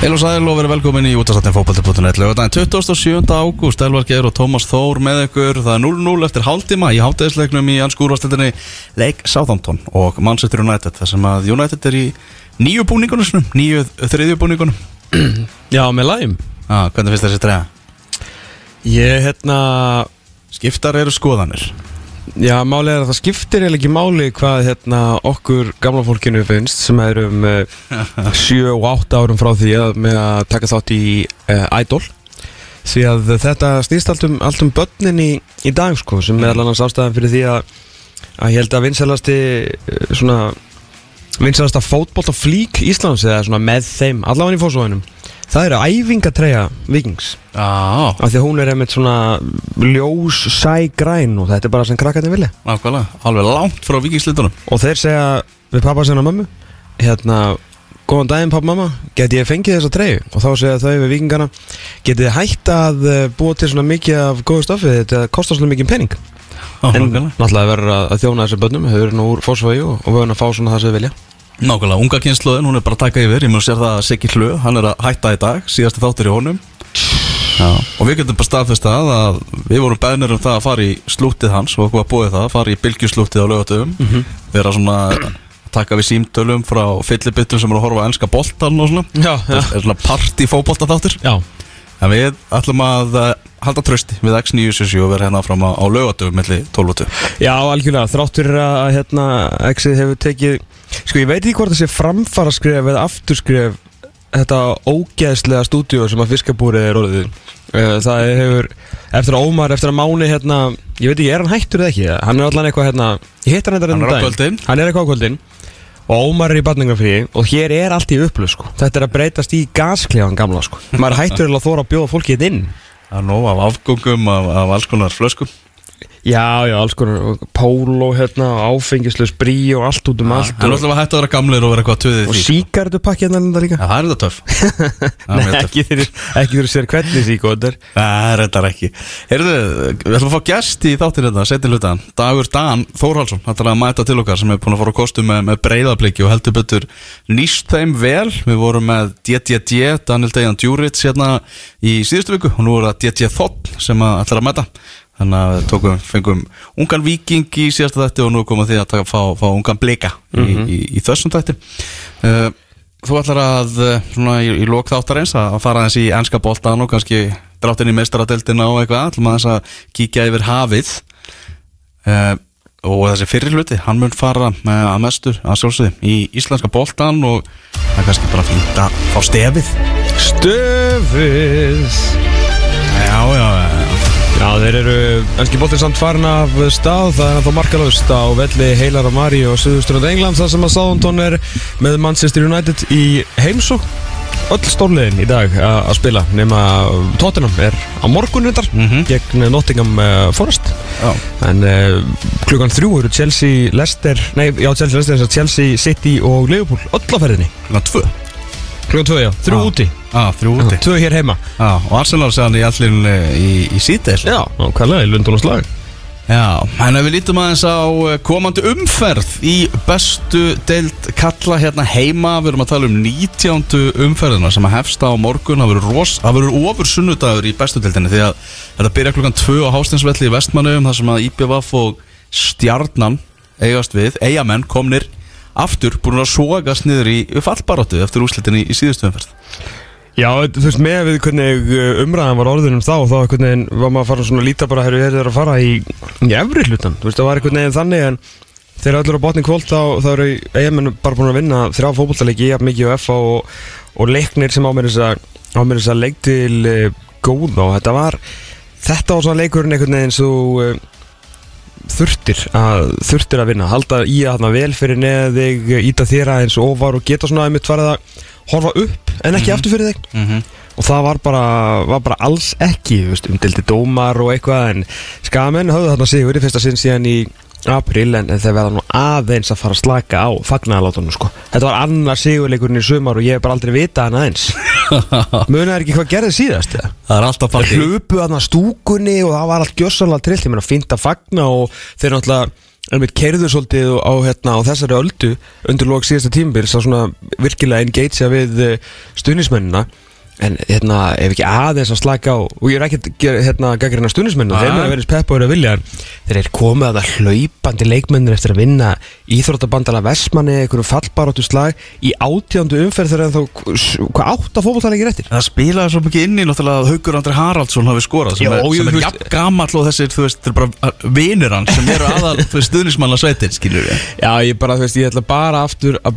Heil og sæl og verið velkomin í útastættin fókbalti.net Lögadaginn 27. ágúst Elvar Geir og Tómas Þór með ykkur Það er 0-0 eftir hálftíma í hátæðisleiknum í ansku úrvastildinni Leik Southampton og Manchester United þar sem að United er í nýju búningunum nýju þriðju búningunum Já, með læm ah, Hvernig finnst þessi treyja? Ég, hérna Skiptar eru skoðanir Já, máli er að það skiptir eða ekki máli hvað hérna okkur gamla fólkinu finnst sem er um uh, 7 og 8 árum frá því að með að taka þátt í uh, Idol. Því að þetta stýst allt um, allt um börnin í, í dag sko sem meðal annars ástæðan fyrir því að að ég held að vinsalasti uh, svona vinsalasta fótbolt og flík Íslands eða svona með þeim allavega í fósóðinum það eru æfingatreya vikings Já, af því að hún er einmitt svona ljós sægræn og þetta er bara sem krakkarnir vilja. Nákvæmlega, alveg langt frá vikingslitunum og þeir segja við pappa sinna mömmu hérna, góðan daginn pappa mamma. Geti ég fengið þessa treyju og þá segja þau við vikingana getið þið hægt að eh, búa til svona mikið af góðu stafið þetta kostar svona mikið pening. En Nákvæmlega, náttúrulega verður að þjóna þessum börnum þau eru nú úr fósfægi og, og verðum að fá svona það sem við vilja nákvæmlega unga kynsluðin, hún er bara að taka yfir. Ég mun sér það að Siggi Hlu, hann er að hætta í dag Síðasti þáttur í honum. Já, og við getum bara staðfest það að við vorum beðnir um það að fara í slútið hans og okkur að búið það, fara í bylgjuslútið á lögatöfum, Mhm. vera svona að taka við símtölum frá fyllibittum sem eru að horfa á enska boltan og svona. Já, það er svona party fótbolta þáttur já. En við ætlum að eh, halda trösti við X977 og vera hérna fram á, á lögatöfum melli 12 og 2 Já, algjörlega, þráttur að hérna Exið hefur tekið Sko, ég veit ekki hvort það sé framfara skref eða afturskref þetta ógeðslega stúdíu sem að fiskabúrið er orðið. Eh, Það hefur, eftir að Ómar, eftir að Máni hérna, ég veit ekki, er hann hættur eða ekki? Hann er allan eitthvað hérna, ég hitt hann er á kvöldin. Hann er eitthvað á kvöldin. Og Ómar er í badningafrí og hér er allt í upplöð sko. Þetta er að breytast í gasklefan gamla sko. Maður hættur eða að þóra að bjóða fólki þetta inn Er nóg af afgöngum af, af alls konar flöskum Já, já, alls konar, póló hérna, áfengislaus brí og allt út um allt Hann er alltaf að hætta að vera gamlir og vera eitthvað töðið og því síkartupakki hérna þetta líka. Já, það er þetta töff. Það Nei, ekki þeir sér hvernig síku þetta er Það þetta ekki. Heyrðu, við ætlum að fá gest í þáttir þetta Setið hlutan, Dagur Dan Þórhalsson Það er að mæta til okkar sem er búin að fara á kostu með, með breyðabliki og heldur betur nýst þeim vel. Við vorum með DDD, Daniel Dejan Djuric hérna í síðustu viku og nú er það DD Þotn sem ætlar að mæta Þannig að við tókum, fengum ungan viking í síðasta þætti og nú komum því að taka, fá, fá ungan blika í, í, í þessum þætti. Uh, Þú ætlar að, uh, svona í, í lók þáttar eins að fara aðeins í enska boltan og kannski dráttin í meistaradeldina og eitthvað ætlum aðeins að kíkja yfir hafið. Uh, og þessi fyrir hluti, hann mun fara að mestur að sjálfsögði í íslenska boltan og það er kannski bara fínt að fá stefið. Stöfið. Já, já, já Já, þeir eru ennski bóttir samt farin af stað Það er ennþá markalöst á velli Heilara Mari og Suðuströnd Englands þar sem að Southampton er með Manchester United í heimsók öll stórliðin í dag að spila nema Tottenham er á morgun reyndar Mhm. gegn Nottingham uh, Forest. Já, en uh, klukkan þrjú eru Chelsea, Leicester nei, já, Chelsea, Leicester, Chelsea, City og Liverpool öll á ferðinni. Svona tvö klukkan tvö, já, þrjú Já. úti. Já, þrjú úti. Tvö hér heima. Já, og Arsenal séðan í allir í, í síðdeil já, nákvæmlega, í Lundun og slag. Já, en ef við lítum aðeins á eh, komandi umferð í bestu deild kalla hérna heima Við erum að tala um 19. umferðina sem að hefsta á morgun. Það verður það ofur sunnudagur í bestu deildinni Því að þetta byrja klukkan 2 á Hástinsvelli í Vestmannum þar sem að IPVF og Stjarnan eigast við. Eyjamenn komnir aftur búin að sogast niður í fallbaróttu eftir úrslitinni í, síðustu umferð. Já, þú veist, með við hvernig uh, umræðan var orðinum þá þá veginn var maður að fara svona líta bara herru, er að fara í, í efri hlutan þú veist, það var einhvern veginn þannig en þegar allir á botni kvöld þá, þá eru eigamenn bara búin að vinna þrjá fótbollaleiki í mikið og FA og, og leiknir sem á mér þess að á að leik til uh, góða. Og þetta var þetta var svona leikurinn einhvern veginn svo þurftir að, þurftir að vinna halda í að þarna vel fyrir neða þig íta þér aðeins ofar og geta svona einmitt farið að horfa upp en ekki aftur fyrir þig. Mm -hmm. og það var bara, var bara alls ekki umdildi dómar og eitthvað en skamenn höfðu þarna sigur í fyrsta sinn síðan í april en, þeir verða nú aðeins að fara að slaka á fagnaðalátunum sko. Þetta var annar sigurleikurinn í sumar og ég hef bara aldrei vitað hann aðeins munaði ekki hvað gerði síðast eða? Það er alltaf partí hlupu aðna stúkunni og það var allt gjössalega trillt, ég meina fínt að fagna og þeir náttúrulega keirðu svolítið á, hérna, á þessari öldu undir lók síðasta tímabils að svona virkilega engagea við uh, stuðnismennina en hérna, ef ekki aðeins að slaka á og ég er ekki hérna gaggrina stuðnismennu, þeir eru að vera peppa og vilja. Þeir eru komið að það hlaupandi leikmennir eftir að vinna íþróttabandala Vestmanni, einhverjum fallbaróttu slag í átjándu umferð þegar þá hvað átt að fókbaltalegir eftir Það spilaði svo mikið inn í náttúrulega að Haugur Andri Haraldsson hafi skorað sem Já, er, sem er veist- jafn gamall og þessir, þú veist, þeir eru bara vinir hans sem eru aðal, aftur að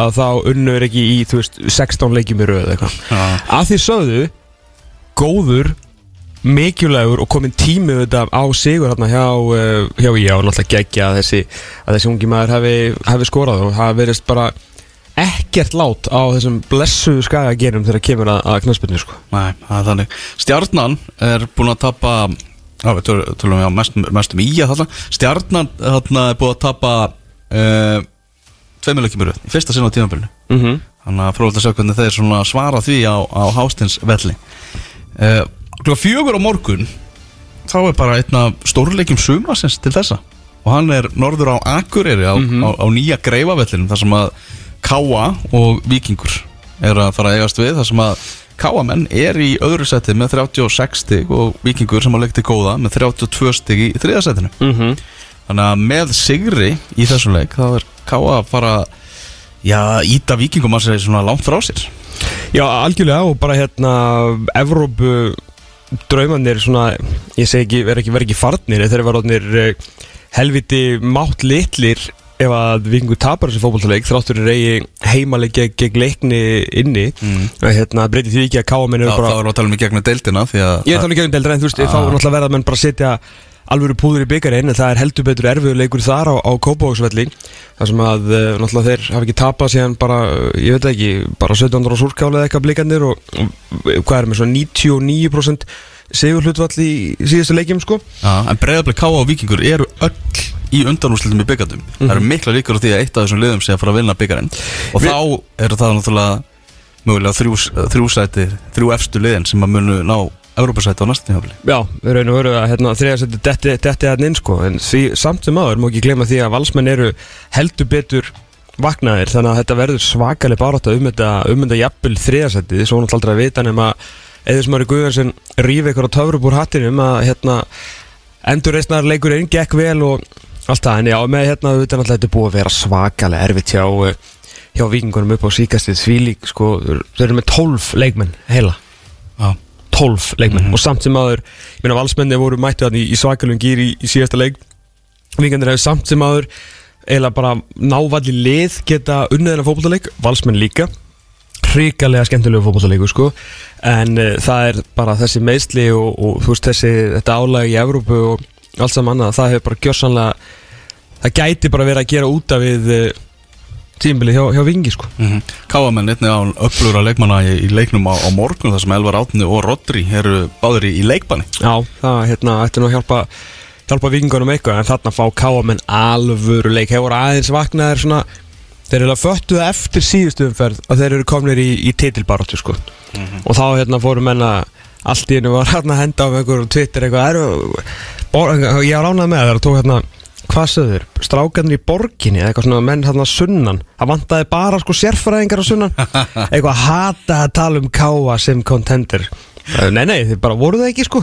að þá unnur ekki í, þú veist, 16 leikjum í röð eitthvað. Að því sögðu, góður, mikilvægur og komin tími þetta á sigur hérna hjá, uh, hjá ég og náttúrulega geggja að þessi, að þessi ungi maður hafi, hafi skorað og hafi verið bara ekkert lát á þessum blessuðu skaga gerum þegar kemur að, að knaspinu, sko. Nei, það er þannig Stjarnan er búin að tapa Já, við töl- tölum við á mest, mest um í að þarna Stjarnan þarna er búin að tapa uh, Tveimilökjum í röð Í fyrsta sinna á tímabilinu. Mm -hmm. Þannig að fróðilegt að sjá hvernig þeir svara því á, á Hástins velli uh, Klukka fjögur á morgun Þá er bara einna stórleikjum sumasins til þessa. Og hann er norður á Akureyri á, á, á nýja greifavellinum Þar sem að Káa og Víkingur er að fara að eigast við Þar sem að Káamenn er í öðru seti með 36 stig Og Víkingur sem að leikti góða með 32 stig í þriða setinu Mm Þannig að með sigri í þessum leik Þá er Káa að fara Já, íta Víkingum að segja svona langt frá sér. Já, algjörlega og bara hérna Evrópu draumanir svona, ég segi ekki, verð ekki, verð ekki farnir þeir eru varðanir helviti mátt litlir ef að vingu tapar þessi fótballtaleik þráttur er eigi heimaleg gegn, leikni inni. Mm. hérna breytir því ekki að káa menn þá erum við að tala um í gegnum deildina að Ég er talað um gegn deildar en þú veist, þá er náttúrulega verða menn bara að setja alvöru púður í byggarinn en það er heldur betur erfiður leikur þar á, á Kópavóksvelli þar sem að uh, náttúrulega þeir hafa ekki tapað síðan bara, uh, ég veit ekki, bara 17 ára súrkáli eða eitthvað blikandir og, og hvað er með svona 99% sigur hlutvall í síðustu leikjum sko. Já, en breyðabli Káa og Víkingur eru öll í undanúrslitum í byggandum Það eru mikla líkur á því að eitt af þessum liðum sé að fara að vinna byggarinn Og Vi- þá eru það náttúrulega mögulega þrjú, þrjú sæti, þrjú efstu liðin sem að munu ná Evrópasæti á tímafli Já, við raun og veru að hérna, þriða seti detti, hann inn sko en því samt sem aður má ekki glema því að valsmenn eru heldur betur vaknaðir þannig að þetta verður svakaleg barátta um þetta, um þetta jafnvel þriðasettið svo náttúrulega að vita nema eða sem eru Guðarsson rífi ykkur á töfrub úr hattinum að hérna endur reysnar leikurinn gekk vel og allt það en já með hérna þetta er náttúrulega þetta búið að vera svakaleg erfitt hjá eh, hjá vikingunum upp á síkastið því lík sko þeir eru með 12 leikmenn heila 12 leikmenn. Og samt sem aður ég meina valsmenni voru mættu þannig í, í svakalum gýr í, í síðasta leik. Vikandir hefur samt sem aður eiginlega bara návalli lið geta unniðina fótbollaleik, valsmenn líka. Hrikalega skemmtilegu fótbollaleik sko. en uh, það er bara þessi meðsli og, og þú veist þessi þetta álag í Evrópu og allt saman annað það hefur bara gjörsanlega það gæti bara verið að gera út af við tímbilið hjá, hjá Vingi sko. Mm Káamenn einnig á upplúra leikmanna í, í leiknum á, á morgun þar sem Elvar Átni og Rodri eru báðir í, í leikbanni. Já, það hérna, ætti nú að hjálpa hjálpa vikingunum eitthvað en þarna fá káamenn alvöru leik. Hefur aðeins vaknaðir svona þeir eru að föttu eftir síðustu umferð að þeir eru komnir í, í titilbaróttu sko. Og þá hérna fóru menna allt í hennu var hérna að henda á einhverjum Twitter eitthvað eru, bor, ég var ánað með það að tók hérna hvað söður, strákarnir í borginni eitthvað svona menn hérna sunnan. Það vantaði bara sko sérfræðingar á sunnan. Eitthvað hata að tala um káa sem contender nei nei, þeir bara voru það ekki sko.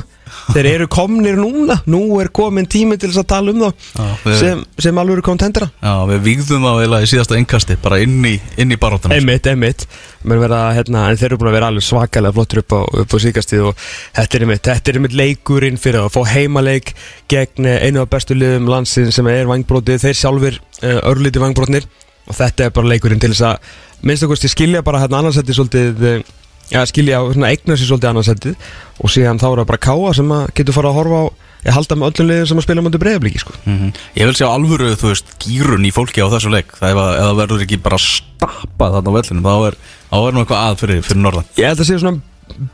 Þeir eru komnir núna, nú er komin tími til þess að tala um þá Já, við- sem, sem alveg eru contendera Já, við vígðum þá eiginlega í síðasta engkasti bara inn í, inn í baróttunum Einmitt, einmitt. Menn vera, hérna, En þeir eru búin að vera alveg svakalega flottur upp á, á síkastíð og þetta er einmitt, þetta er einmitt leikurinn fyrir að fá heimaleik gegn eh, einu af bestu liðum landsin sem er vangbrótið, þeir sjálfur uh, örlíti vangbrótnir og þetta er bara leikurinn til þess að minnst okkur skilja bara hérna annarsætti svolítið eh, ja, skilja og svona, eigna sér svolítið annarsættið og síðan þá er það bara káa sem að getur fara að horfa á ég halda með öllum liðum sem að spila mútið breyðablíki sko. Mhm. Ég vil sjá alvöru, þú veist, gýrun í fólki á þessu leik. Það það verður ekki bara stappa þarna á vellinum þá er, þá er nú eitthvað að fyrir, fyrir norðan. Ég held að sé svona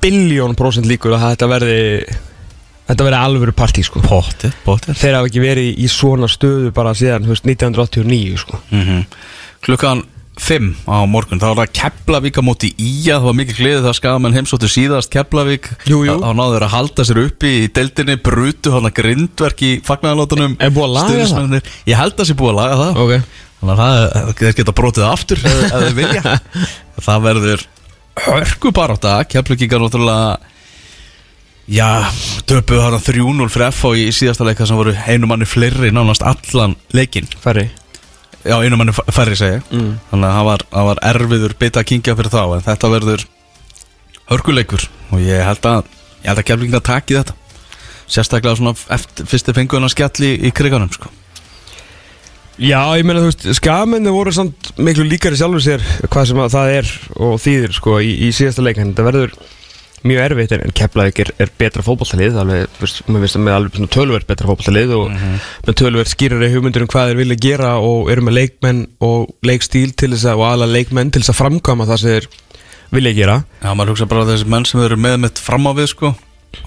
biljón prósent líkur að þetta verði þetta verði alvöru partí sko. Potti, potti Þeir hafa ekki verið í svona stöðu bara síðan þú veist, 1989 sko. Mm Klukkan 5 á morgun. Þá var það Keflavík á móti Ía. Það var mikið gleðið það skafamenn heimsóttu síðast Keflavík. Þá náðu þeir að halda sér uppi í deildinni brutu hana grindverk í fagnæðalótunum Er búið að laga það? Ég held að það sé búið að laga það. Ok. Þannig að það, þeir geta brotið aftur ef, þeir vilja. Það verður hörku bara á það Keflavíkar náttúrulega Já, töpuðu þarna 3-0 fyrir FH í síðasta leika sem voru einu manni fleiri nánast allan leikinn. Færri Já, einu manni færri segja Mm. Þannig að það var, það var erfiður bita að kingja fyrir þá En þetta verður hörkuleikur Og ég held að Ég held að keflinga taki þetta Sérstaklega svona eftir, fyrsti fenguðan að skjalli í kriganum sko. Já, ég meina þú veist, skamenni voru samt miklu líkari sjálfur sér hvað sem að það er og þýðir sko í, í síðasta leik en þetta verður mjög erfitt en, Keflavík er, er betra fótballtalið alveg, þú veist, maður veist að með alveg tölverð betra fótballtalið og með tölverð skýrari hugmyndur um hvað þeir vilja gera og eru með leikmenn og leikstíl til þess að og ala leikmenn til þess að framkama það sem þeir vilja gera. Já, maður hugsa bara á þessi menn sem eru með mitt fram á við sko.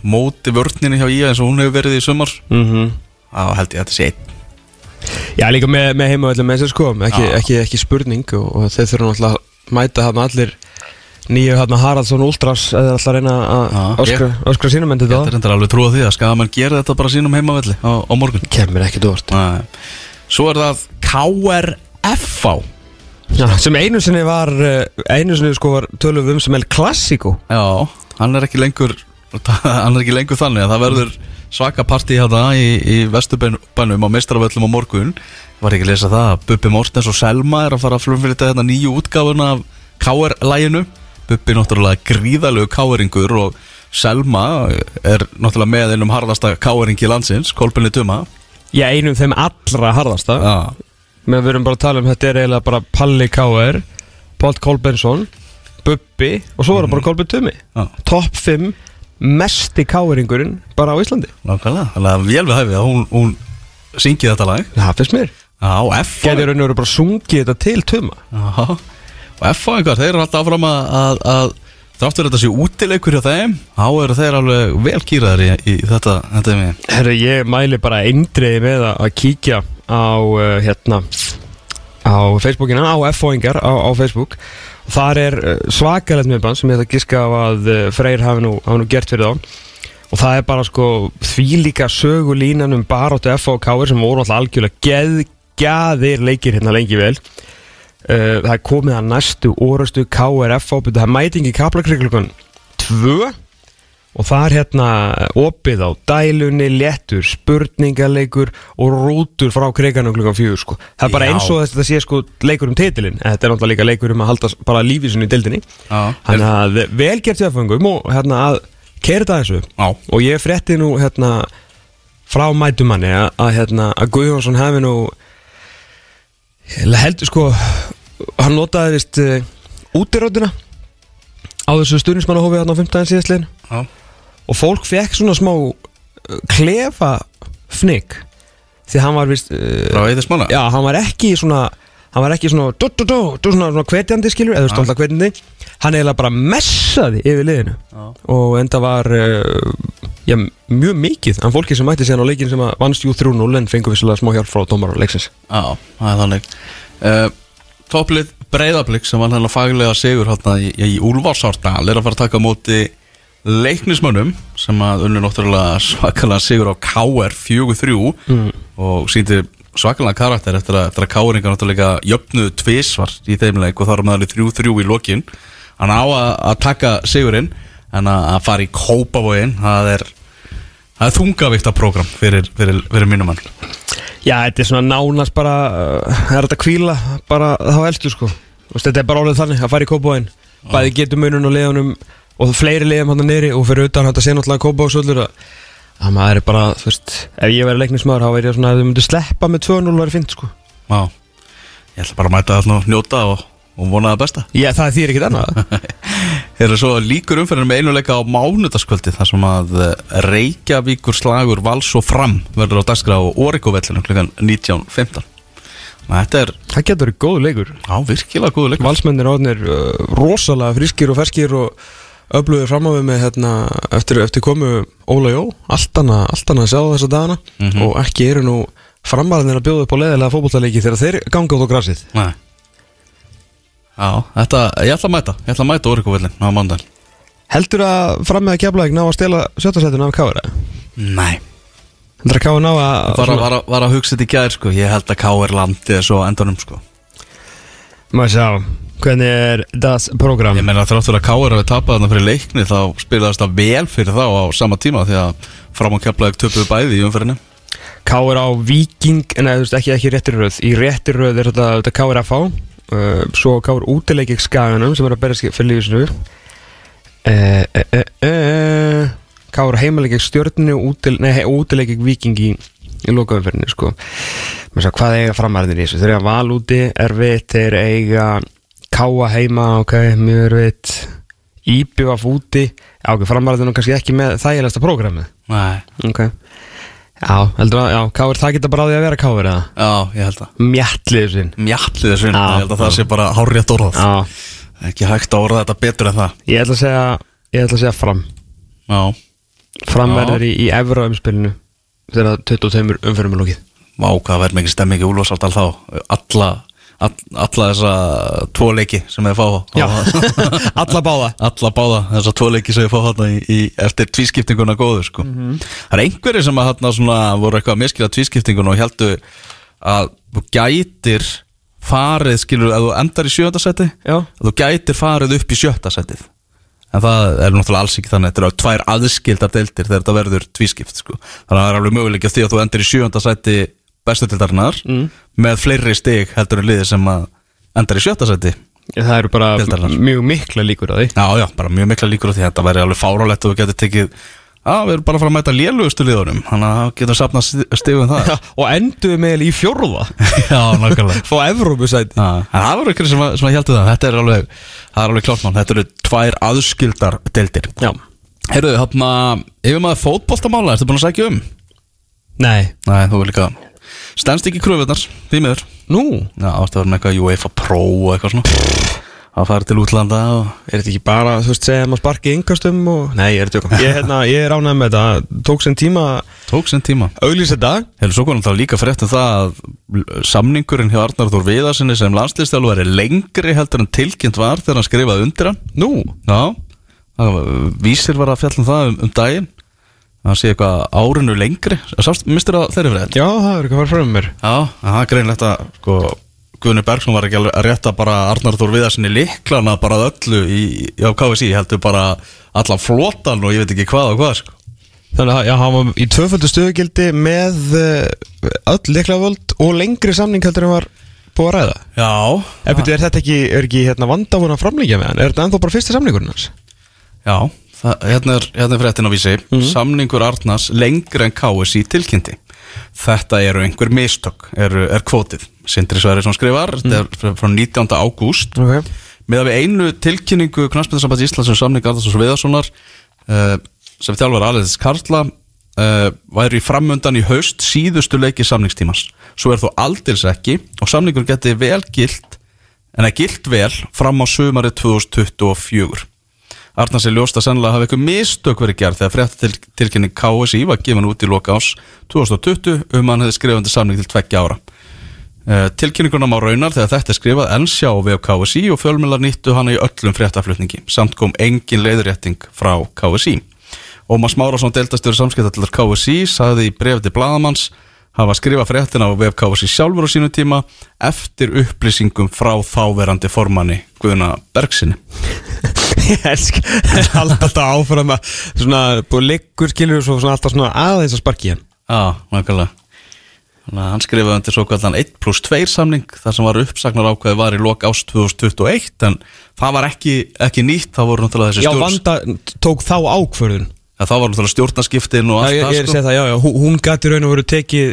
Móti vörninu hjá Ía eins og hún hefur verið í sumar. Mm -hmm. Þá held ég að þetta sé einn. Já, líka með, með heimavöldum með þessu sko. Ekki, ekki, ekki spurning og, og þeir þurfa náttúrulega að mæta þarna allir nýju hérna Haraldsson Ultras eða alltaf að reyna að öskra, öskra sínum en Þetta er endur alveg trúa því að skagamann gera þetta bara sínum heimavelli á, á morgun. Kemur ekki dórt. Svo er það KRFV Já, sem einu sinni var eh, einu sinni sko var tölum við um sem El Clasico. Já, hann er ekki lengur hann er ekki lengur þannig að það verður svaka partí hérna í, í vesturbænum á meistaravöllum á morgun. Var ekki að lesa það að Bubbi Mortens og Selma er að fara að flumfylgja þetta nýju útgáfuna af KR-læginu Bubbi náttúrulega gríðalegu KR-ingur og Selma er náttúrulega með einum harðasta KR-ingi landsins Kolbinni Tuma. Já, einum þeim allra harðasta. Já, Men við erum bara að tala um þetta er eiginlega bara Palli K.R. Páll Kolbensson Bubbi og svo er það bara Kolben Tumi. Já, Topp 5 mesti K.R.ingurinn bara á Íslandi. Nákvæmlega Þannig að vel við hæfið að hún, hún syngi þetta lag. Það finnst mér. Já, F. Gæti raun og veru bara sungið þetta til Tuma. Já, og F einhver, þeir eru alltaf áfram að, að, að þráttur þetta sé útileikur hjá þeim þá eru þeir alveg vel kýraðir í, í þetta, þetta Herru, ég mæli bara eindriði með að, kíkja á uh, hérna á Facebookina, á F-fóingar á, á Facebook. Þar er uh, svakalegt miðband sem ég ætla að giska á að uh, Freyr hafi nú, hafi nú gert fyrir þá. Og það er bara sko þvílíka sögulínan um baróttu F og K sem voru alltaf algjörlega geðgjaðir leikir hérna lengi vel uh, það er komið að næstu orustu KRF það er mætingi kaplakriklugun 2 og það er hérna opið á dælunni, léttur, spurningaleikur og rútur frá kriganum klukkan fjögur sko. Það er bara Já. eins og þetta sé sko leikur um titilinn, þetta er náttúrulega líka leikur um að halda bara lífið sinni í dildinni. Þannig að vel gert þjóðfengum og hérna að keira þetta þessu Já, og ég frétti nú hérna frá mætumanni að, að hérna að Guðjónsson hefði nú heldur sko hann notaði vist uh, útirótina á þessu stuðnismannahófi hérna á 15. síðastliðin já, og fólk fekk svona smá uh, klefa fnygg því hann var vist uh, frá Eðismála já, hann var ekki svona hann var ekki svona dú, dú, dú, dú, svona, svona hvetjandi skilur eða stóðlega hvetjandi. Hann eiginlega bara messaði yfir liðinu. Já. og enda var uh, já, mjög mikið en fólki sem mætti síðan á leikin sem að vannst jú 3-0 en fengur vissilega smá hjálp frá dómar og leiksins. Já, það er þannig. Uh, Topplið Breiðablík sem var hann faglega sigur hérna í, í Úlfarsárdal er að fara að taka móti leiknismönnum sem að unnu náttúrulega svakalega sigur á KR 4-3 Mm. og síndi svakalega karakter eftir að, að KR-ingar náttúrulega jöfnuðu tvisvar í þeim leik og þá er maður 3-3 í lokin hann á að, að taka sigurinn en að, að fara í kópavóin það er það er þungavíkta program fyrir, fyrir, fyrir mínum mann. Já, þetta er svona nánast bara uh, er þetta kvíla bara þá elstu sko. Þú veist, þetta er bara orðið þannig að fara í kópáin bæði getur munun og leiðunum og fleiri leiðum hann nýri og fyrir utan þetta sé náttúrulega kópáðsöllur að að maður er bara, þú veist, ef ég verið leiknismæður þá verið ég svona að þau myndu sleppa með 2-0 verið fint sko. Já, ég ætla bara að mæta þarna og njóta og, og vona það besta. Já, það þýr ekkert annað. Þeir eru svo líkur umferðin með einuleika á mánudaskvöldi þar sem að eh, Reykjavíkur slagur vals og fram verður á dagskrá og Origovellinu klukkan 19.15 Þetta er, Það getur verið góð leikur. Já, virkilega góðu leikur. Valsmennir átnir uh, rosalega friskir og ferskir og öflugir fram á við með hérna, eftir, eftir komu Óla Jó. Allt annað að sjá þessa dagana. Mhm. og ekki eru nú framarðinir að bjóða upp á leðilega fótbollaleiki þegar þeir ganga út á grasið. Nei Já, þetta, ég ætla að mæta Ég ætla að mæta Órikuvillin á mándaginn Heldur að fram með að keflaðið ná að stela sjötasætinu af eða? Nei Heldur að káir ná að Var, að- var, að- var að hugsa þetta í gær sko Ég held að K.R. landi þessu á endanum sko Má sjá, hvernig er das program? Ég meina þrátt fyrir að K.R. hafi tapað þarna fyrir leikni Þá spilaðist það vel fyrir þá á sama tíma Því að fram á keflaðið töpuðu bæði í umferðinu Káir á Viking, nei þú veist ekki, ekki réttir röð Í réttir röð er þetta, Káir að fá uh, Svo Káir útileikik skaganum sem er að berja fyrir lífisnu uh, uh, uh, uh, Káir heimaleikik nei, útileikik Viking í, lokaumferðinu sko. Hvað eiga framarðin í þessu? Þeir eiga val úti, erfitt Þeir eiga Káa heima, ok, mjög erfitt. Íbjöf af úti framarðin er kannski ekki með þægilegsta prógramið. Nei. Ok Já, heldur að, já, káir það geta bara á því að vera káir eða? Já, ég held að. Mjallið sinn Mjallið þessu Já, Ég held að það sé bara hárrétt orðað. Já, Ekki hægt að orða þetta betur en það. Ég ætla að segja, ég ætla að segja fram. Já. Fram Já. verður í, í evra umspilinu þegar 22 umfyrum er lókið Vá, hvað verður mikið stemming í Úlfarsáldal þá. Alla, all, alla þessa tvo leiki sem þeir fá alla báða. Alla báða þessa tvo leiki sem þeir fá í, í, eftir tvískiptinguna góðu sko. Það er einhverjir sem að þarna svona voru eitthvað að miskila tvískiptinguna og heldu að þú gætir farið, skilur, ef þú endar í sjöndasæti Já, að þú gætir farið upp í sjötta setið en það er náttúrulega alls ekki þannig þetta eru tvær aðskildar deildir þegar þetta verður tvískipt sko. þannig að það er alveg möguleik því að þú endur í sjönda seti bestu deildarinnar Mm. með fleiri stig heldur en liðið sem að endar í sjötta seti það eru bara Deildarinnar. mjög mikla líkur á því. Já já, bara mjög mikla líkur á því. Þetta væri alveg fárálegt og þú getur tekið að við erum bara að fara að mæta lélugustu liðunum þannig að það getur sapnað stigum það Og enduðu með í fjórða. Já, nákvæmlega. Fá Evrópusæti. Já, en það var ykkur sem, að- sem að heldur það. Þetta er alveg, það er alveg klart mál. Þetta eru tvær aðskildar deildir. Já. Heyrðu, hérna, yfir maður fótboltamála Ertu búin að sækja um? Nei. Nei, þú er líka Stendst ekki kröfunar, því miður. Nú, Já, ástu að vera með eitthvað UEFA Pro og eitthvað svona. Að fara til útlanda og er þetta ekki bara, þú veist, segja maður sparki yngkastum og... Nei, ég er tjókum Ég, hérna, ég er ánægð með þetta. Tók sinn tíma tók sinn tíma. Auglýs þetta. Hefur svo konum þá líka frétt um það að samningurinn hjá Arnar Þór Viðarsinni sem landslistjálfur er lengri heldur en tilkynnt var þegar hann skrifaði undir hann. Nú, Já, það vísir var að fjalla um það um, um daginn það sé eitthvað árinu lengri Sást, mistur það þeirri frétt? já, það er að fara fram með mér Já, það er greinlegt að sko, Guðni Bergson var ekki alveg að rétta bara Arnar Þór Viðarsinni liklana bara að öllu í, á KSI, heldur bara allan flotan og ég veit ekki hvað og hvað sko. Þannig að já, hann var í tvöföldu stöðugildi með uh, öll leiklaföld og lengri samning heldur en var búið að ræða Já, Ef betur, er þetta ekki, er ekki hérna vandafuna framlíkja með hann? Er þetta ennþá bara fyrsta samningurinn hans? já það, hérna, er, hérna er fréttin á vísi. Samningur Arnars lengri en KSI tilkynnti. Þetta eru einhver mistök, eru, er kvótið. Sindri Sværiðsson skrifar, þetta er frá- frá 19. ágúst. Ok. Með að við einu tilkynningu Knarsmyndarsamband Íslands um samning Arnarsons Viðarssonar uh, sem þjálfur aðleiðis Karla uh, væri framundan í haust síðustu leiki samningstímans. Svo er þó aldils ekki og samningur geti vel gilt en að gilt vel fram á sömari 2024 Arnars er ljóst að sennilega hafa eitthvað mistök verið gerð þegar frétta til, tilkynning KSI var gefin út í loka ás 2020 um hann hefði skrifandi samning til tveggja ára. Uh, tilkynninguna má raunar þegar þetta er skrifað en sjá á vef KSI og fjölmjölar nýttu hana í öllum fréttaflutningi. Samt kom engin leiðrétting frá KSI Ómar Smárásson deltastjóri samskiptallar KSI sagði í bref til Bladamanns hafa skrifað fréttina á vef KSI sjálfur á sínu tíma eftir upplýsingum frá þáverandi formanni Guðna Bergsinni Ég elsk Alltaf áfram að Svona búið liggur skilur og svo svona alltaf svona aðeins að sparki hann. Já, að hann skrifaði undir svo kallan 1 plus 2 samning þar sem var uppsagnar ákveði var í lok ást 2021 en það var ekki, ekki nýtt, það voru náttúrulega þessi Já, stjórn Vanda tók þá ákvörðun. Ja, það var náttúrulega stjórnarskiptin og Já, allt ég, ég er að það sko. segja það, já, já, hún gæti raun og veru tekið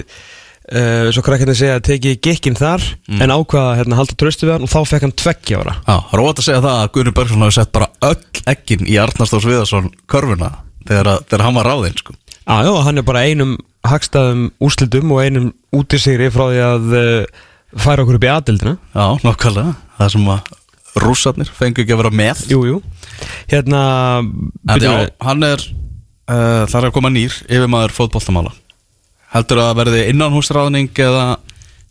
uh, Svo krakkarnir segja tekið gikkinn þar En ákvaða hérna halda tröstu við hann Og þá fekk hann tveggja ára. Já, það er óvægt að segja það að Guðni Bergson hafi sett bara öll ekkin í Arnarsdórs Viðarsson körfuna þegar, að- þegar hann var ráðinn sko. Já, hann er bara einum hagstæðum úrslitum og einum útisigri frá því að uh, færa okkur upp í aðildina Já, nokkvæmlega, það sem að rússarnir fengu ekki að vera með. Jú, jú. Hérna já, hann er uh, Það er að koma nýr yfir maður fótboltamála Heldur að verði innan húsræðning eða,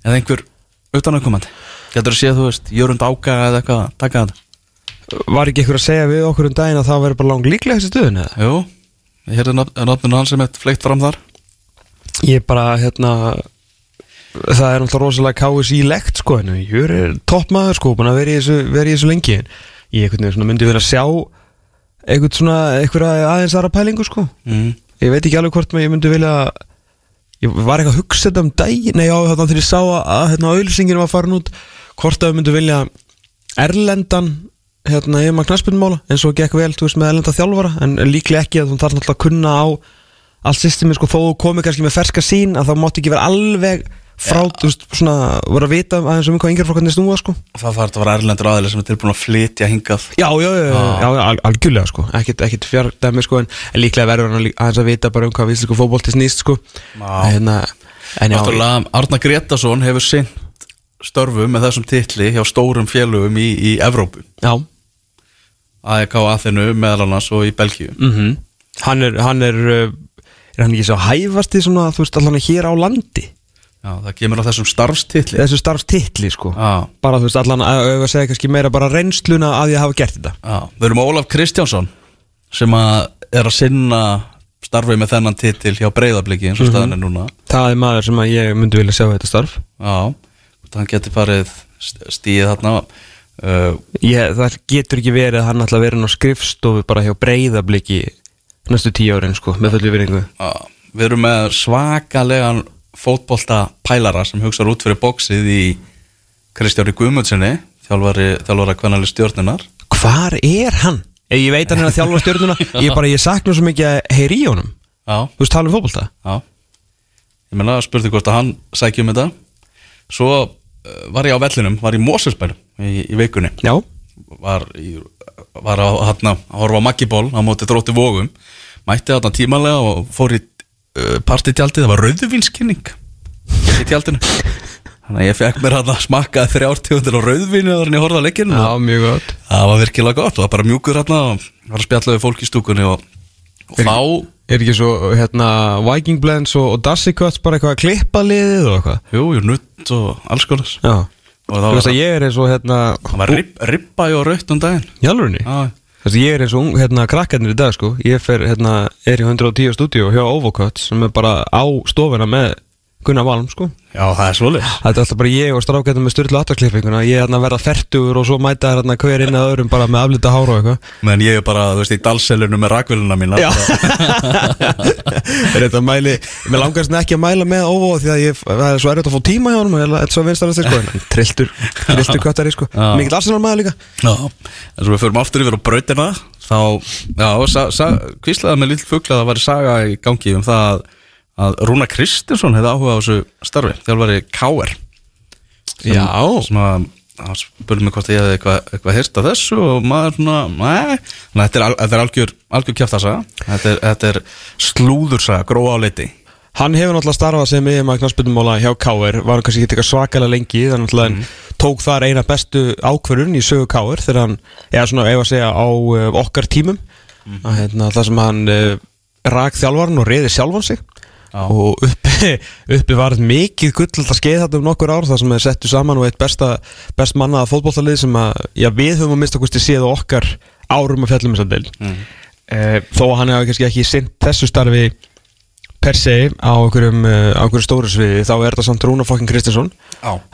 eða einhver utanaukomandi Getur þú séð, þú veist, Jörund Áka eða eitthvað að taka þetta Var ekki ykkur að segja við okkur um daginn að það verður bara langt líklega þessi stöðun eða? Jú, ég heyrði náttunum hans sem eitt fleikt fram þar Ég bara, hérna Það er náttúrulega rosalega káis í lekt sko en ég er toppmaður sko búin að vera í þessu, vera í þessu lengi en ég myndi vera að sjá einhvern svona, einhverja aðeins aðra pælingu sko mm. ég veit ekki alveg hvort maður ég myndi vilja ég var eitthvað að hugsa þetta um dag nei já þannig þegar ég sá að, að hérna auðlýsingin var farin út hvort að við myndi vilja erlendan hérna ég maður knaspunmála eins og gekk vel þú veist með erlenda þjálfara. En, en líklega ekki að þú þarf náttúrulega að kunna á allt systemi sko þó komið kannski með ferska sín að það mátti ekki vera alveg frá, þú veist, svona, voru að vita aðeins um hvað yngjörflokkarnir snúa sko. Það þarf að vera erlendur aðeili sem er tilbúin að flytja hingað. Já, já, já, já, já, já al algjörlega sko. Ekkert, ekkert fjárdæmi sko en, en líklega verður hann að- aðeins að vita bara um hvað víslisku fótbolti snýst sko. Já. hérna, en já, Náttúrulega, Arna Gretarsson hefur sint störfum með þessum titli hjá stórum félögum í, í Evrópu. Já. AEK Aþenu meðal annars og í Belgíu. Mm hann er, hann er uh, er hann ekki svo hæfasti svona, þú veist, allan hér á landi Já, það kemur á þessum starfstitli. Þessu starfstitli sko. Já, bara þú veist, allan að, að segja kannski meira bara reynsluna að ég hafa gert þetta. Já, við erum Ólaf Kristjánsson sem að er að sinna starfið með þennan titil hjá Breiðabliki eins og staðan er núna. Það er maður sem að ég myndi vilja sjá þetta starf. Já, hann geti farið st- stíið þarna. Uh, ég, það getur ekki verið að hann ætla að vera inn á skrifstofu bara hjá breyðabliki næstu tíu árin sko, með fullu viringu Já, við erum með svakalegan fótbolta pælara sem hugsa út fyrir bóksið í Kristjári Guðmundssoni þjálfari, þjálfari kvennali stjórnunar hvar er hann? Ég veit hann er að þjálfa stjórnuna ég bara, ég sakna svo mikið að heyri í honum. Já, þú veist, tala um fótbolta? Já. Ég meina, spurði hvort að hann sækja um þetta. Svo uh, var ég á vellinum, var í Moselsbærum í, í vikunni. Já, var, í, var á, hana, að horfa á Maggiból á móti þrótti vógum mætti þarna tímalega og fór í uh, partitjaldið, það var rauðvinskynning í tjaldinu. Þannig að ég fekk mér hann að smakka þrjártjóðir á rauðvinu þegar ég horfði mjög gott. það var virkilega gott, það var bara mjúkur hann og var að spjalla við fólk í stúkunni og, og þá er ekki svo, hérna, Viking Blends og, og Dassi Cuts bara eitthvað að klippa liðið og eitthvað? Jú, jú, nutt og alls konar. Og það var, veist að ég er eins og hérna, það var rib, ribba og raut um daginn. Hjálfurinni Já, Þú veist, ég er eins og hérna, krakkarnir í dag sko. Ég fer, hérna, er í 110 stúdíu hjá Ovocut sem er bara á stofuna með Gunnar Valm sko. Já það er svolítið Þetta er alltaf bara ég og strákættum með styrlu aftaklippinguna Ég er hérna að verða fertugur og svo mæta þær hérna hver inn að öðrum bara með aflita hára og eitthvað. Menn ég er bara, þú veist, í dalselinu með rakvéluna mína. Já. Þetta mæli Mér langast ekki að mæla með Ovo því að ég, það er svo erfitt að fá tíma hjá honum Þetta er svo vinstarastir sko. En Trilltur, trilltur köttari sko. Mikill arsenal maður líka. Já, en svo við förum aftur yfir á brautina þá, já, að að, að Rúna Kristinsson hefði áhuga á þessu starfi, þjálfari K.R. Já. sem að hann spurði mig hvort ég hefði eitthvað, eitthvað hýrt af þessu og maður svona, að þetta er, er algjör, algjör kjæftasaga þetta er, þetta er slúðursaga, gróa á leiti Hann hefur náttúrulega starfað sem yfir maður knarspilnumála hjá K.R. Var hann kannski ekki eitthvað svakalega lengi Þannig náttúrulega mm. tók þar eina bestu ákvörun í sögu K.R. Þegar hann, eða svona ef að segja á uh, okkar tímum að, hérna, Það sem hann uh, rak þjálfarn og reyði sjálfan sig Já. Og uppi, uppi var mikið gull að skeið þetta um nokkur ár Það sem er settu saman og eitt besta, best mannaða fótbollalið Sem að, já, við höfum að mista kosti séð á okkar árum að fjallum þess að deil mm. Þó að hann hefur kannski ekki sinnt þessu starfi per se á einhverjum, uh, einhverjum stóru sviði þá er þetta samt Rúna fokkin Kristinsson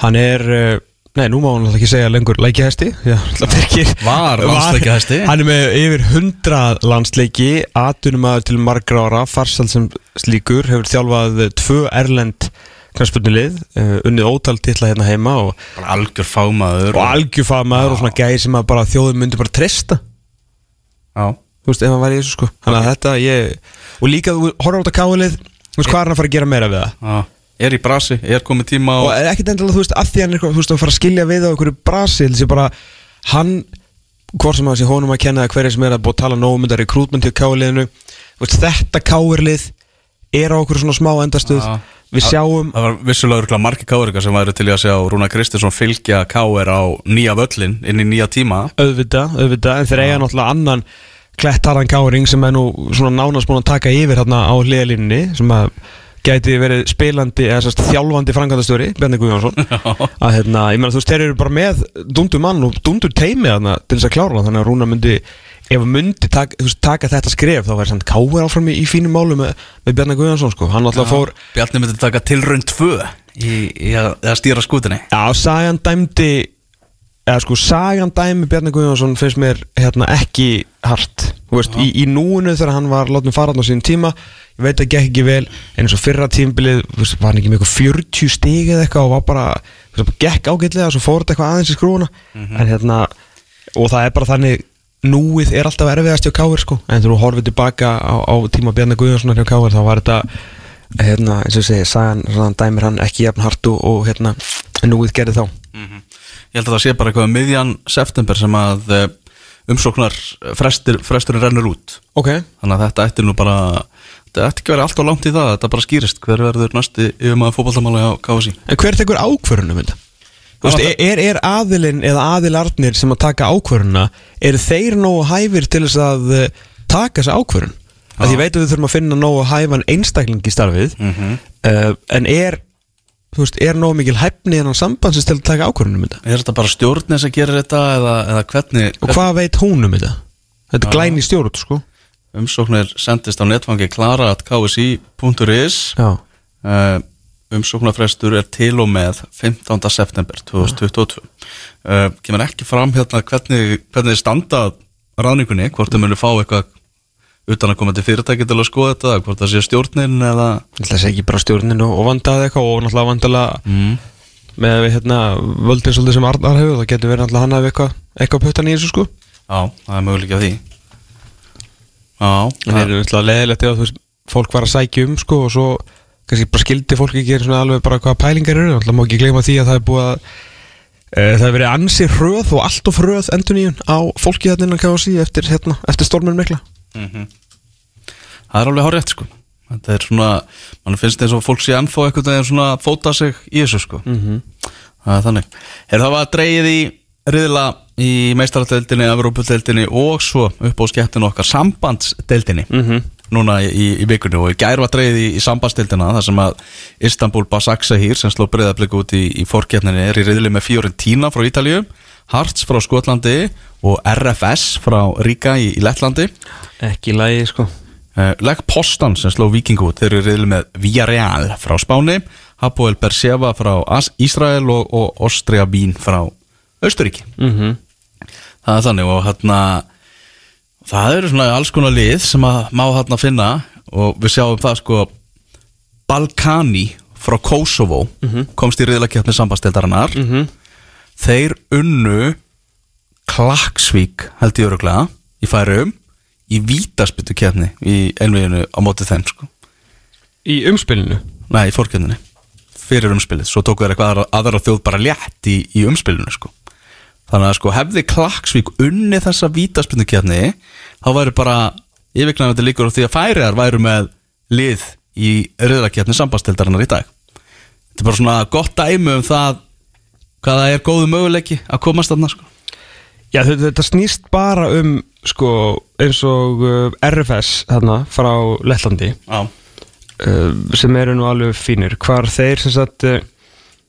hann er, uh, nei nú má hann alltaf ekki segja lengur Birgir Var landsleikjahesti. hann er með yfir 100 landsleiki atunumæður til margra ára farsal sem slíkur, hefur þjálfað tvö erlend knarspunnilið uh, unnið ótal titla hérna heima og, bara algjör fámaður og algjörfamaður og svona gæði sem að þjóðum myndi bara treysta. Já, þú veist, ef hann væri í þessu sko. Þannig að þetta, ég, og líka þú horfður á þetta káilið, þú veist, hvað er hann að fara að gera meira við það? Já, er í brasi, er komið tíma og og, er ekkert endilega, þú veist, að því hann er þú veist, að fara að skilja við á einhverju Brasil, þessi bara, hann hvort sem að sé honum að kenna eða hverja sem er að búið að tala nógum um þetta rekrútment hjá káliðinu þetta káirlið er á okkur svona smá endastuð Já. við sjáum Það var vissulega örgulega margir káringar sem væri til að sjá Rúna Kristinsson fylgja káir á nýja völlin inn í nýja tíma. Auðvitað, auðvitað, en þeir eiga náttúrulega annan klettaran káring sem er nú svona nánast búin að taka yfir hérna á hliðalínunni sem að gæti verið spilandi eða sérst, þjálfandi frangandastjóri Bjarni Guðjónsson. Að hérna, ég meina þú veist, þeir eru bara með dundur mann og dundur teimi þarna til þess að klára þannig að Rúna myndi ef hann myndi taka, þú veist, taka þetta skref þá væri samt káir áfram í, í fínum málu með, með Bjarni Guðjónsson sko, hann alltaf fór Bjarni myndi taka tilraun 2 í, í að, að stýra skútinni Já, Sagan dæmdi eða sko, Sagan dæmi Bjarni Guðjónsson finnst mér hérna ekki hart, veist, í, í núinu þegar hann var látnum fara á sín tíma ég veit að gekk ekki vel, en eins og fyrra tímbilið var hann ekki með eitthvað 40 stig eða eitthvað og var bara, veist, gekk ágætlega og svo fór þetta eitthvað aðeins í skrúuna en hérna, og það er bara þannig núið er alltaf erfiðast hjá Káir sko, en þú horfið tilbaka á, á tíma Bjarni Guðjónssonar hjá Káir þá var þetta hérna, eins og segi, Sagan svona, dæmir hann ekki jafn hart og, og hérna, núið gerði þá. Ég held að það sé bara eitthvað um miðjan september sem að uh, umsóknar frestur, fresturinn rennur út. Ok, þannig að þetta ætti nú bara þetta ætti ekki verið allt á langt í það þetta bara skýrist hver verður næsti yfir maður fótballtamáli á KFC En hver tekur ákvörunum þetta? Þú veist, Það- er, er aðilinn eða aðilarnir sem að taka ákvöruna eru þeir nógu hæfir til þess að eh, taka þessa ákvörun? Að ég veit að við þurfum að finna nógu hæfan einstakling í starfið Mhm. uh, en er, þú veist, er nógu mikil hæfni en sambandsins til að taka ákvörunum þetta? Er þetta bara stjórnir sem gerir þetta eða, eða hvernig, Og hvað veit hún um þetta? Þetta er glæni stjórn, sko umsóknir sendist á netfangi klara at kfc.is Já, uh, umsóknarfrestur er til og með 15. september 2022 uh, kemur ekki fram hérna hvernig, hvernig þið standa að ráðningunni, hvort þið munu fá eitthvað utan að koma til fyrirtæki til að skoða þetta hvort það sé stjórnin eða ég ætla að segja ekki bara stjórnin og, vandaði eitthvað og náttúrulega vandalega mm. með við hérna völdin svolítið sem Arnar hefur þá getur verið náttúrulega hann að eitthvað eitthvað puttan í þessu sko Já, það er möguleik af því það er náttúrulega leðilegt að þú veist, fólk var að sækja um sko og svo kannski bara skildi fólk ekki svona alveg bara hvaða pælingar eru. Náttúrulega má ekki gleyma því að það er búið að e, það hefur verið ansi hröð og allt of hröð enduníun á fólki þarna innan KFC eftir, hérna, eftir stormin mikla. Mhm. Það er alveg hárétt sko. Þetta er svona, mann finnst eins og fólk sé ennþá eitthvað veginn svona að fóta sig í þessu sko. Mhm. Það er þannig. Er það var dreigið í riðla í meistarateldinni, Evrópudeldinni og svo upp á skemmtinu okkar sambandsdeldinni Mhm. núna í, í vikunni. Og í gær var dreigið í, í sambandsdeldina þar sem að Istanbul Basaksehir sem sló breyðablík út í, í fórkeppninni er í riðli með Fiorentina frá Ítalíu Hearts frá Skotlandi og RFS frá Ríka í, í Lettlandi. Ekki lægi sko. Uh, Leg Postan sem sló Viking út þeir eru reyðli með Villarreal frá Spáni Hapoel Berseva frá As Ísrael og, og Austria Vín frá Austuríki mm það er þannig og hérna það eru svona alls konar lið sem að má hérna finna og við sjáum það sko Balkani frá Kosovo komst í reyðlakjöfni sambastildarinnar -hmm. þeir unnu Klaksvík held ég öruglega í færum í vítaspyttu kefni í einveginu á móti þeim sko. Í umspilinu? Nei, í fórkjöfninni fyrir umspilið, svo tóku þeir eitthvað aðra, aðra þjóð bara létt í, í umspilinu sko þannig að sko hefði Klaksvík unni þessa vítaspyttu kefni þá væri bara yfirknæfandi líkur á því að færiðar væru með lið í rauðrakefni sambastildarinnar í dag. Þetta er bara svona gott dæmi um það hvaða er góðu möguleiki að komast þarna sko. Já, þetta, snýst bara um sko, eins og uh, RFS þarna frá Lettlandi Já, uh, sem eru nú alveg fínir. Hvar þeir sem sagt uh,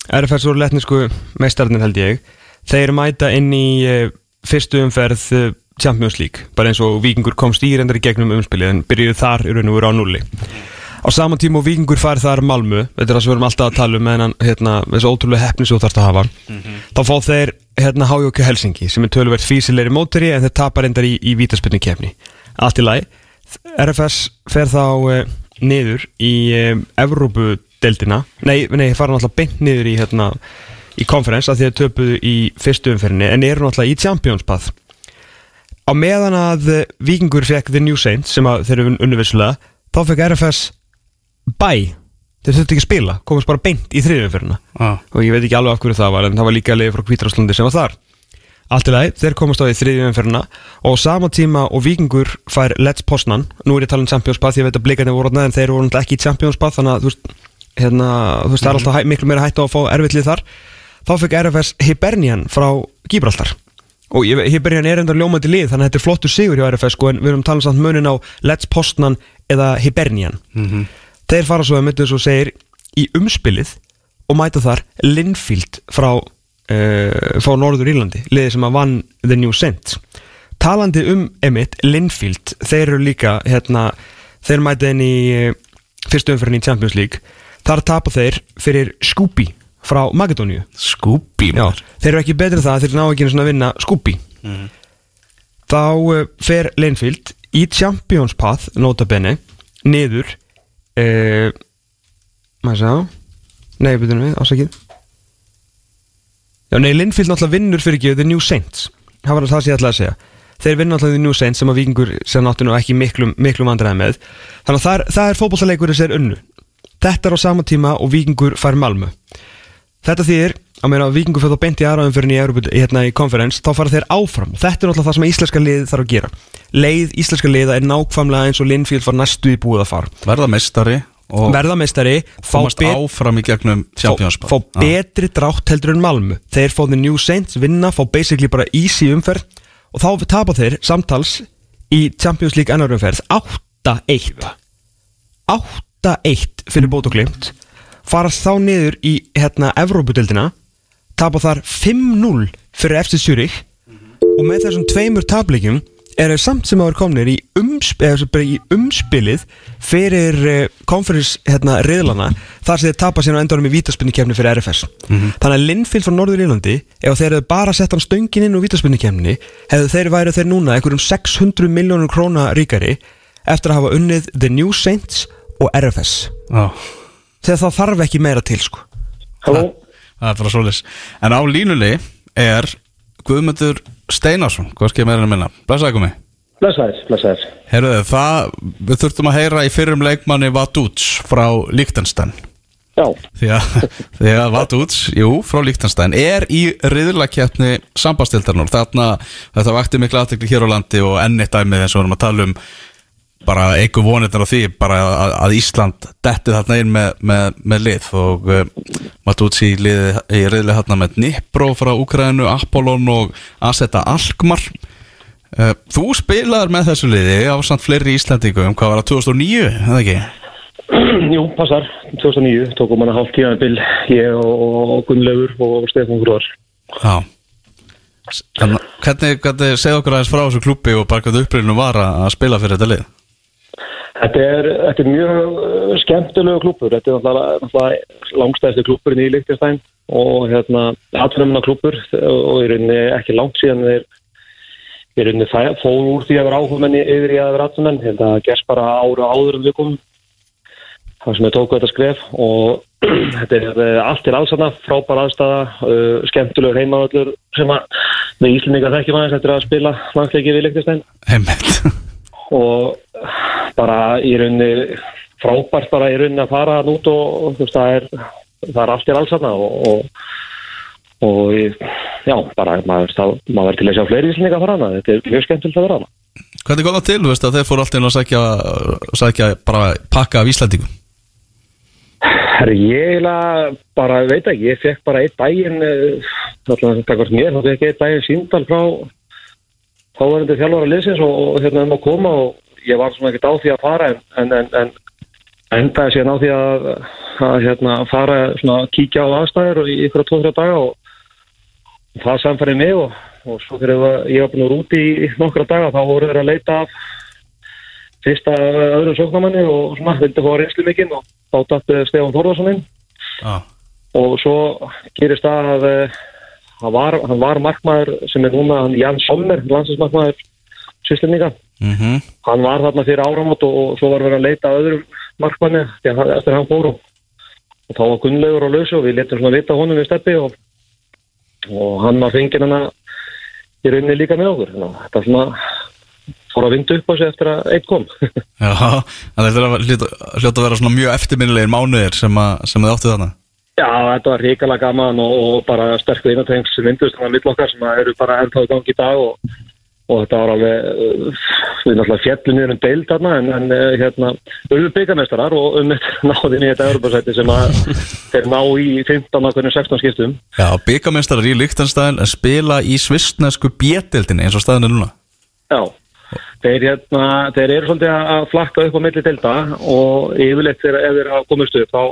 RFS voru lettnisku meistarnir held ég þeir mæta inn í uh, fyrstu umferð uh, Champions League. Bara eins og Víkingur komst í reyndar í gegnum umspilið en byrjuðu þar í raun og veru á nulli á sama tíma og Víkingur fær þar Malmö þetta er það sem við erum alltaf að tala um hennan hérna, þessu ótrúlega hefni sem þú þarfst að hafa. Þá fá þeir hérna HJK Helsingi sem er töluvert físilegri móteri en þeir tapar reyndar í, í vítaspinnu kefni allt í lagi RFS fer þá uh, niður í Evrópudeldina nei, nei, fara náttúrulega beint niður í hérna, í konferens að því að töpuðu í fyrstu umferðinni en eru náttúrulega í Champions Path. Á meðan að uh, Víkingur fekk The New Saints sem að þeir eru unnuvissulega þá fekk RFS bæ þeir þurftu ekki að spila, komast bara beint í þriðumferðina já, og ég veit ekki alveg af hverju það var en það var líka leiði frá Kvítarslandi sem var þar. Allt í lagi, þeir komast á í þriðjum umferðina og sama tíma og Víkingur fær Let's Poznan, nú er ég að tala um Champions Path ég veit að blikarnir voru þarna en þeir voru ekki í Champions Path þannig að þú veist, hérna, þú veist það er alltaf hæ, miklu meira hægt á að fá erfittlið þar þá fekk RFS Hibernian frá Gibraltar og Hibernian er enda ljómandi lið þannig að þetta er flottur sigur hjá RFS sko, en við erum talað samt munin á Let's Poznan eða Hibernian. Þeir fara svo að myndu eins og segir í umspilið og mæta þar Linfield frá, uh, frá Norður Írlandi liðið sem að vann The New Saints talandi um Emmett Linfield, þeir eru líka hérna, þeir mæta inn í uh, fyrstu umferðin í Champions League. Þar tapa þeir fyrir Scooby frá Magadóníu Skúbi Já, þeir eru ekki betri en það þeir ná ekki einu svona að vinna Scooby þá uh, fer Linfield í Champions Path notabene niður uh, maður sá nei, byrjum við, ásækið já, nei, Linfield náttúrulega vinnur fyrir ekki The New Saints. Það var það sem ég ætlaði að segja. Þeir vinna náttúrulega The New Saints sem að vikingur sem nú ekki miklum, miklum vandræði með. Þannig að það er, er fótballtaleikur þess er unnu. Þetta er á sama tíma og vikingur fær Malmö Þetta þýðir að meina að vikingur fyrir þá beint í aðraðum fyrir í, hérna í konferens þá fara þeir áfram. Þetta er náttúrulega það sem íslenska lið þarf að gera. Leið íslenska liða er nákvæmlega eins og Linfield var næstu í búið að fara. Verða meistari og Verða meistari, fá, komast áfram í gegnum fá, Champions fá betri drátt heldur en Malmö. Þeir fá The New Saints, vinna, fá basically bara easy umferð og þá tapa þeir samtals í Champions League annar umferð 8-1 8-1 fyrir bót og glimt farast þá niður í hérna Evrópudeldina tapa þar 5-0 fyrir FC Zurich og með þessum tveimur tapleikjum er þeir samt sem að vera komnir í, umsp í umspilið fyrir uh, konferens hérna, þar sem þeir tapa síðan á endanum í vítaspinnukefni fyrir RFS þannig að Linfield frá Norður Írlandi ef þeir hefðu bara sett hann stöngin inn úr vítaspinnukefni hefðu þeir værið þeir núna einhverjum 600 miljónur króna ríkari eftir að hafa unnið The New Saints og RFS Já, þegar það þarf ekki meira til sko. Halló, það er bara svolis En á línuli er Guðmundur Steinarsson. Hvað skil meira en að minna? Blessaði komi blessaðir, blessaðir. Herruðu, það, við þurftum að heyra í fyrrum leikmanni Vadúts frá Líktenstein Já, Því að, því að Vadúts, jú, frá Líktenstein er í riðlakeppni sambastildarnur Þarna, þetta vakti miklu aðtekli hér á landi og enn eitt dæmið eins og við erum að tala um bara eigu vonirnar á því bara að, að Ísland detti þarna inn með, með, með lið og uh, Vadúts í, lið, í riðli þarna með Nipro frá Ukraínu, Apollon og Aseta Alkmar Uh, þú spilaður með þessu liði á samt fleiri Íslandingum, hvað var það 2009, eða ekki? jú, passar. 2009 tókum hann að hálf tíðan bil ég og, Gunnlefur og Stefán Gróðar. Já hvernig, hvernig segð okkur aðeins frá þessu klubbi og bara hvað upprýðinu var að spila fyrir þetta lið? Þetta er, þetta er mjög uh, skemmtilegu klubur. Þetta er náttúrulega, langstæðstu klubburinn í Líktinstæn og hérna atvinnumna klubur og í rauninni ekki langt síðan þeir í rauninni fóru úr því að vera áhugumenni yfir í að vera atvinnumenn. Þetta gerst bara ára áður en við komum. Það sem við tóku þetta skref og þetta er uh, allt til allsanna, frábær aðstæða, uh, skemmtilegur heimavöldur sem að við Íslandingar þekkjum aðeins eftir að spila landsleiki við Líktinstæn Heimitt og bara í rauninni frábært bara í rauninni að fara hann út og, þú veist það er það er allt í allsanna og, og, og já, bara maður, það, maður er til að sjá fleiri íslendinga fara hana þetta er mjög skemmtilegt að vera hana Hvernig kom það til, þú veist, að þeir fóru alltaf inn að sækja, sækja bara pakka af Íslandingum? Herri, ég bara veit ekki, ég fekk bara eitt alltaf þetta hvort mér, þá fekk ég eitt daginn síndal frá þá var þetta þjálfara liðsins og, og hérna um að koma og ég var svona ekkert á því að fara en, en, en, en endaði síðan á því að, að hérna, fara svona að kíkja á aðstæður og í ykkur að tóð-þrjá daga og, það samfærið mig og, og svo þegar ég var búin úr úti í nokkra daga þá voru þeir að leita af fyrsta öðrum sóknamanni og svona vildi fá reynslu mikinn og þá dætti Stefán Þórðarsson inn. Já, og svo gerist það að eh, hann var, hann var markmaður sem er núna Jan Sommer, landsinsmarkmaður Sýslinninga, mhm, hann var þarna fyrir áramót og, og svo var verið að leita að öðrum markmanni að eftir að hann fór og, þá var Gunnlaugur á lausu og við letum svona vita honum við steppi og, og hann var fengið hann í rauninni líka með okkur. Þannig að þetta svona fór að vinda upp á sig eftir að einn kom. Já, þetta er að hljóta hljóta að vera svona mjög eftirminnilegir mánuðir sem, að, sem þið áttu þarna Já, þetta var ríkala gaman og, og bara sterkur einatengs myndust þannig að mitt okkar sem að eru bara ennþá í gangi í dag og, og þetta var alveg uh, við náttúrulega fjallum niður um deild þarna en, en uh, hérna, auðvitað byggamestarar og um þetta náðin í þetta Europasæti sem að þeir ná í 15 af hvernig 16 skiptum. Já, byggamestrar í Líktenstein en spila í svistnesku bjettildinni eins og staðinu núna. Já, þeir, hérna, þeir eru svolítið að flakka upp á milli delta og yfirleitt þegar þeir hafa komist upp þá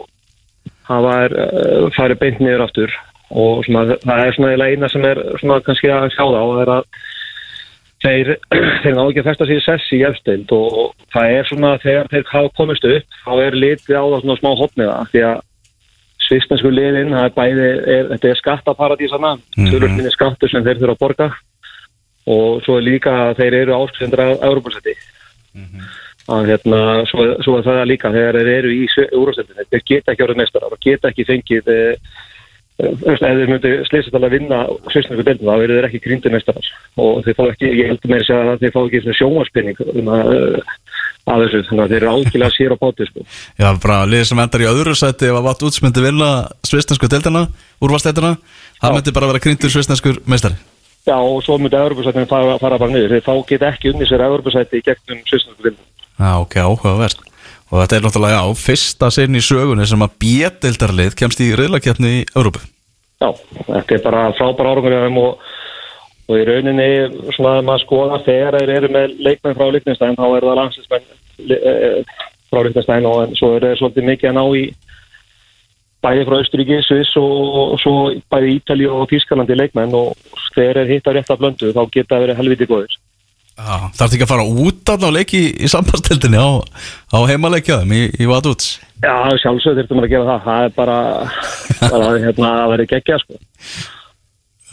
hafa þeir uh, farið beint niður aftur og svona, það er svona eina sem er svona kannski að sjá og það er að þeir, þeir ná ekki að festa sér sessi í efstild og það er svona þegar þeir hafa komist upp þá er litið á það svona smá hopniða því að svisnensku liðin, það er bæði, er, þetta er skattaparadísana, mm Mhm. -hmm. skattur sem þeir þurfa að borga og svo er líka að þeir eru áskrifundur af Európa-setti að hérna, svo, svo er það líka þegar þeir eru í úrstendinu þeir geta ekki orðið mestarar og geta ekki fengið eh, eh, ef þeir myndu slýsast alveg að vinna deildum þá eru þeir ekki grindu mestarar og þeir fá ekki, ég heldur meira að segja að þeir fá ekki svona sjónvarspinning um að, eh, að þessu, þannig að þeir eru algjörlega sér á báti sko. Já, bara liðið sem endar í öðru sæti ef að Vatt Úts myndi vinna svisnesku deildina, úrvalstættina það myndi bara vera kryndur svisneskur meistari. Já, og svo myndi Európa-sættinu fara, fara bara niður. Þeir fá geta ekki unni sér Európa-sætti í gegnum svisnensku deildum Já, ok, áhugavert og þetta er náttúrulega, já, fyrsta sinn í sögunni sem að B-deildarlið kemst í reyðlakefni í Európu Já, þetta er bara frábæra árangur hjá þeim og, og í rauninni svona að maður skoða þegar þeir eru með leikmenn frá Líknestæn þá er það landsinsmenn frá Líknestæn og svo er þeir svolítið mikið að ná í bæði frá Austuríki, Sviss og, svo bæði Ítali og Þískalandi leikmenn og þegar þeir hitta rétt að blöndu þá geta verið helviti góðir. Já, þarf ekki að fara út af leiki í, sambandstildinni á, á heimaleikjaðum í, í Vatt Úts Já, sjálfsög þurftum að gera það. Það er bara, bara hérna, að vera geggja sko.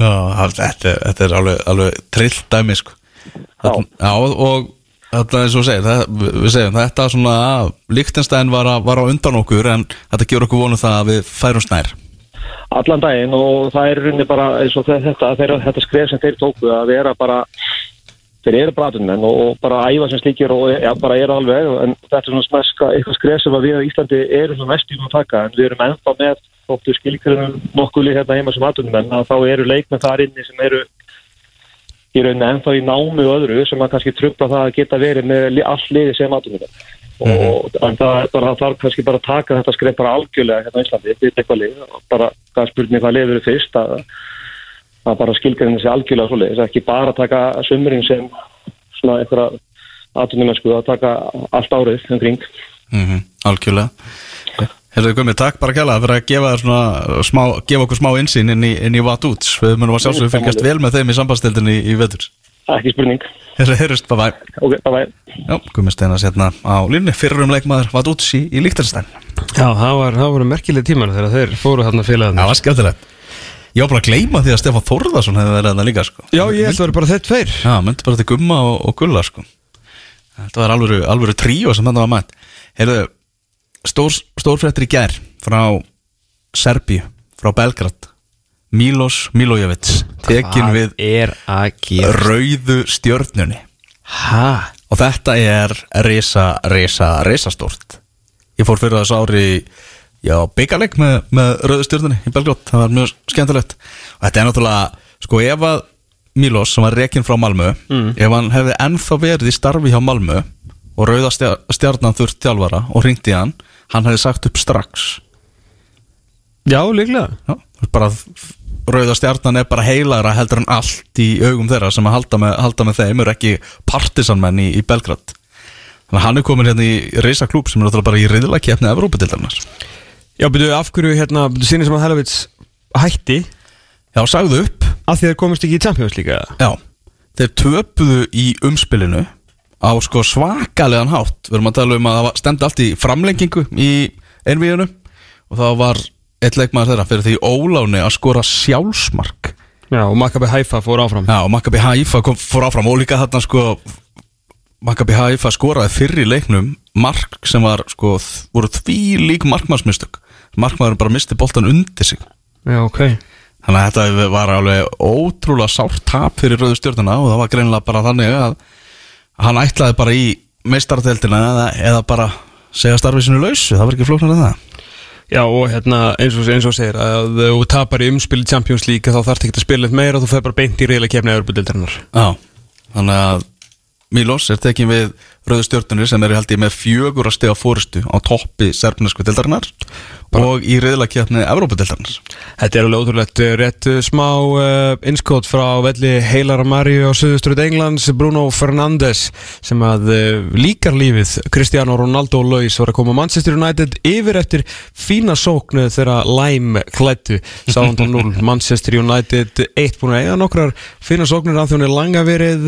Já, þetta, er- þetta er alveg, alveg trillt dæmi sko. Þarna- Já, og þetta eins og segir, það, við segjum þetta svona að Lichtenstein var, að, var á undan okkur en þetta gefur okkur vonu það að við færum snær allan daginn og það er runni bara eins og þetta, þeir, þetta skref sem þeir tóku að vera bara þeir eru bratunmenn og, og bara æfa sem slíkir og ja, bara eru alveg en þetta er svona smeska, eitthvað skref sem við á Íslandi erum svona mest í að taka en við erum ennþá með þóttu skilgrunum nokkuli hérna heima sem atunmenn að þá eru leikmenn þar inni sem eru í rauninni ennþá í námi og öðru sem að kannski trubla það að geta verið með allt liði sem atunmenn og en það er bara það þarf kannski bara að taka þetta skref bara algjörlega hérna á Íslandi, þetta er eitthvað lið bara hvað spurning hvað lið eru fyrst að að bara skilgrinni sig algjörlega svoleiðis, ekki bara taka sömurinn sem svona einhverja atvinnumennsku að taka allt árið umkring. mm Algjörlega. Herðu Gummi, takk bara kjalla fyrir að gefa, svona, smá, gefa okkur smá insýn inn í, inn í Vatt Úts Við munum að sjálfsögum fylgjast vel með þeim í sambandstildinni í, í vetur. Ekki spurning. Herðu, heyrust, bye bye Ok, bye bye. Já, Gummi Steinar sérna á línni Fyrrum leikmaður Vatt Úts í, í Lichtenstein Já, það var, það voru merkileg tímar þegar þeir fóru þarna Það félagarnir var skemmtilegt Ég var bara að gleyma því að Stefán Þórðarsson hefði verið þarna líka sko. Já, ég held að það voru bara þeir tveir Já, myndi bara til Gumma og, og Gulla sko. Þetta var alvöru, alvöru tríó sem þetta var mætt Heyrðu, stór, stórfréttir í gær frá Serbíu, frá Belgrad Milos Milojevic tekin við er að gera rauðu stjörnunni Hæ? og þetta er risa, risa, risa stórt Ég fór fyrir þessu ári í já, byggaleg með, með rauðu stjörnunni í Belgrad, það var mjög skemmtilegt. Og þetta er náttúrulega, sko ef að Milos sem var rekinn frá Malmö ef hann hefði ennþá verið í starfi hjá Malmö og rauða stjar- stjarnan þurft þjálfara og ringdi hann hann hefði sagt upp strax. Já, líklega. Já, bara Rauða stjarnan er bara heilagra heldur en allt í augum þeirra sem að halda með, halda með þeim eru ekki partisanmenn í, í Belgrad. Þannig að hann er komin hérna í Reisa klúb sem er náttúrulega bara í reyðlakefni Evrópadildarnar Já, byrju, af hverju, hérna, byrju, sinni sem að Helovits hætti? Já, sagðu upp. Að því þeir komist ekki í Champions líka Já, þeir töpuðu í umspilinu á sko svakalegan hátt. Við erum að tala um að það var- stemdi allt í framlengingu í einvíðinu og það var eitt leikmaður þeirra fyrir því óláni að skora sjálfsmark. Já, og Maccabi Haifa fór áfram. Já, og Maccabi Haifa kom, fór áfram. Og líka þarna sko Maccabi Haifa skoraði fyrr í leiknum mark sem var sko voru því lík markmannsmistök markmaðurinn bara misti boltan undir sig. Já, ok. Þannig að þetta var alveg ótrúlega sárt tap fyrir rauðu stjórnuna og það var greinilega bara þannig að hann ætlaði bara í meistarateldina eða, eða bara segja starfið sinu lausu, það var ekki flóknar en það. Já, og hérna, eins og, eins og segir að þú tapar í umspili Champions League þá þarf ekki að spila eitt meira og þú fer bara beint í reyla kefni að örbudildarinnar Já, þannig að Milos er tekin við rauðu stjórnunir sem eru held ég með fjögur að stega fórustu á toppi serfnesku dildarinnar og í reyðlakefni Evrópadeildarinnar Þetta er alveg ótrúlegt eh, rétt eh, smá uh, innskot frá velli Heilara Mario á Suðuströð Englands. Bruno Fernandes sem að uh, líkar lífið Cristiano Ronaldo og Lois var að koma Manchester United yfir eftir fína sóknu þegar Lime klættu Sáðan 0 Manchester United 1 búin að eiga nokkrar fína sóknir. Að því hún er langa verið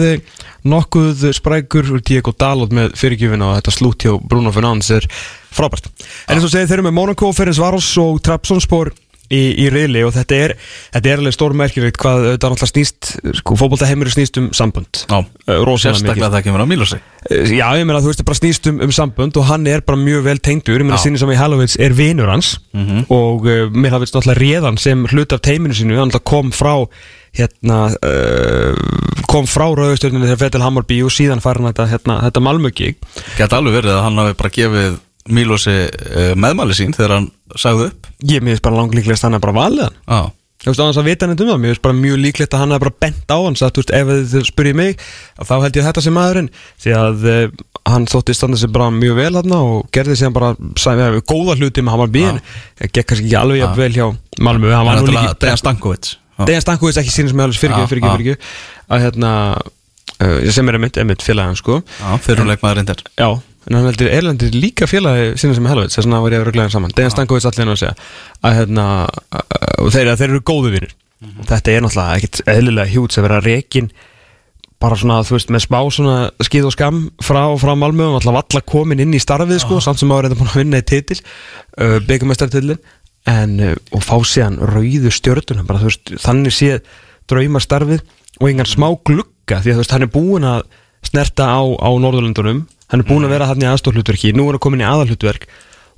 nokkuð sprækur. Diego Dalot með fyrirgjöfina og þetta slút hjá Bruno Fernandes er frábært. En eins og segið þeir eru með Monaco, Ferenc Varos og Trabzonspor í, í riðli og þetta er, þetta er alveg stórmerkilegt hvað þetta náttúrulega snýst sko, fótboltaheimur snýst um sambönd. Já, Eh, sérstaklega það kemur á Mílosi Eh, Já, ég meina þú veist, það bara snýst um, um sambönd og hann er bara mjög vel tengdur, ég meina sinni sem í Halovits er vinur hans og uh, mér hafði náttúrulega réðan sem hlut af teiminu sínu, hann kom frá hérna uh, kom frá rauðustjörninu þegar Fettel Hammarby og síðan fær hann þetta, hérna, þetta Malmö-gig Gæti alveg verið að hann hafi bara gefið Mílosi uh, meðmæli sín þegar hann sagði upp? Ég finnst bara langlíklegast að hann er bara valið hann. Já, Þú veist, á hans að vita henni um það, mér finnst bara mjög líklegt að hann er bara bent á hans að, þú veist, ef þið spyrir mig, þá held ég þetta sem maðurinn, því að uh, hann þótti standa sig bara mjög vel hann og gerði síðan bara sæði, góða hluti með Hamar Bíin, gekk kannski ekki alveg jafn vel hjá Malmö, hann var nú líki Dejan Stankovic. Dejan Stankovic ekki sínum sem með alveg fyrir fyrir fyrir að hérna, uh, sem er einmitt, einmitt félagin, sko, Já, fyrirleikmaður reyndir Já, en hann heldur Erlendir líka félagi sinna sem er helveit, þess vegna var ég að röglega saman. Dejan Stankovic allir að segja að hérna, og þeir, þeir eru góðu vinnir og þetta er náttúrulega ekkit eðlilega hjút sem vera rekin bara svona, þú veist, með spá svona skið og skam frá, frá Malmö og náttúrulega valla komin inn í starfið, sko, samt sem áður þetta búin að vinna í titil, uh, byggjumestartillin en, uh, og fá síðan rauðu stjörnuna, bara þú veist, þannig séð draumastarfið og engan smá glugga, því að þú veist, hann er búin að snerta á, á Norðurlundunum hann er búin að vera hann í aðstoflutverki nú er hann komin í aðalhlutverk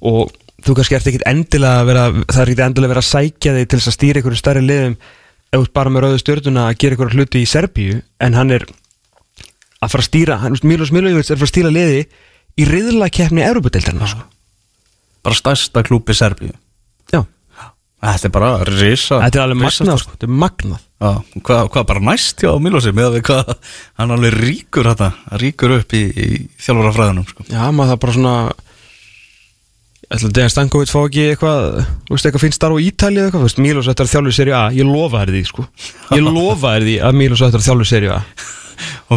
og þú kannski ert ekkit endilega að vera það er ekkit endilega að vera að sækja þig til að stýra einhverju stærri liðum ert bara með rauðu stjörnuna að gera einhverju hluti í Serbíu. En hann er að fara að stýra hann, Milos Milojevic er að fara að stýra liði í riðlakeppni Európa-deildarinn sko. Bara stærsta klúpi Serbíu Þetta er bara risa þetta er alveg magnað sko. þetta er magnað hvað, hvað bara næst hjá Mílosi með að við hvað hann alveg ríkur þetta ríkur upp í, í þjálfara fræðunum sko. Já, maður það bara svona ætla Dejan Stankovic fá ekki eitthvað þú veist, eitthvað fínt starf á Ítali eða eitthvað þú veist, Mílos ættir að þjálfu í serju A, ég lofa þér því sko. ég lofa þér því að Mílos ættir að þjálfu í serju A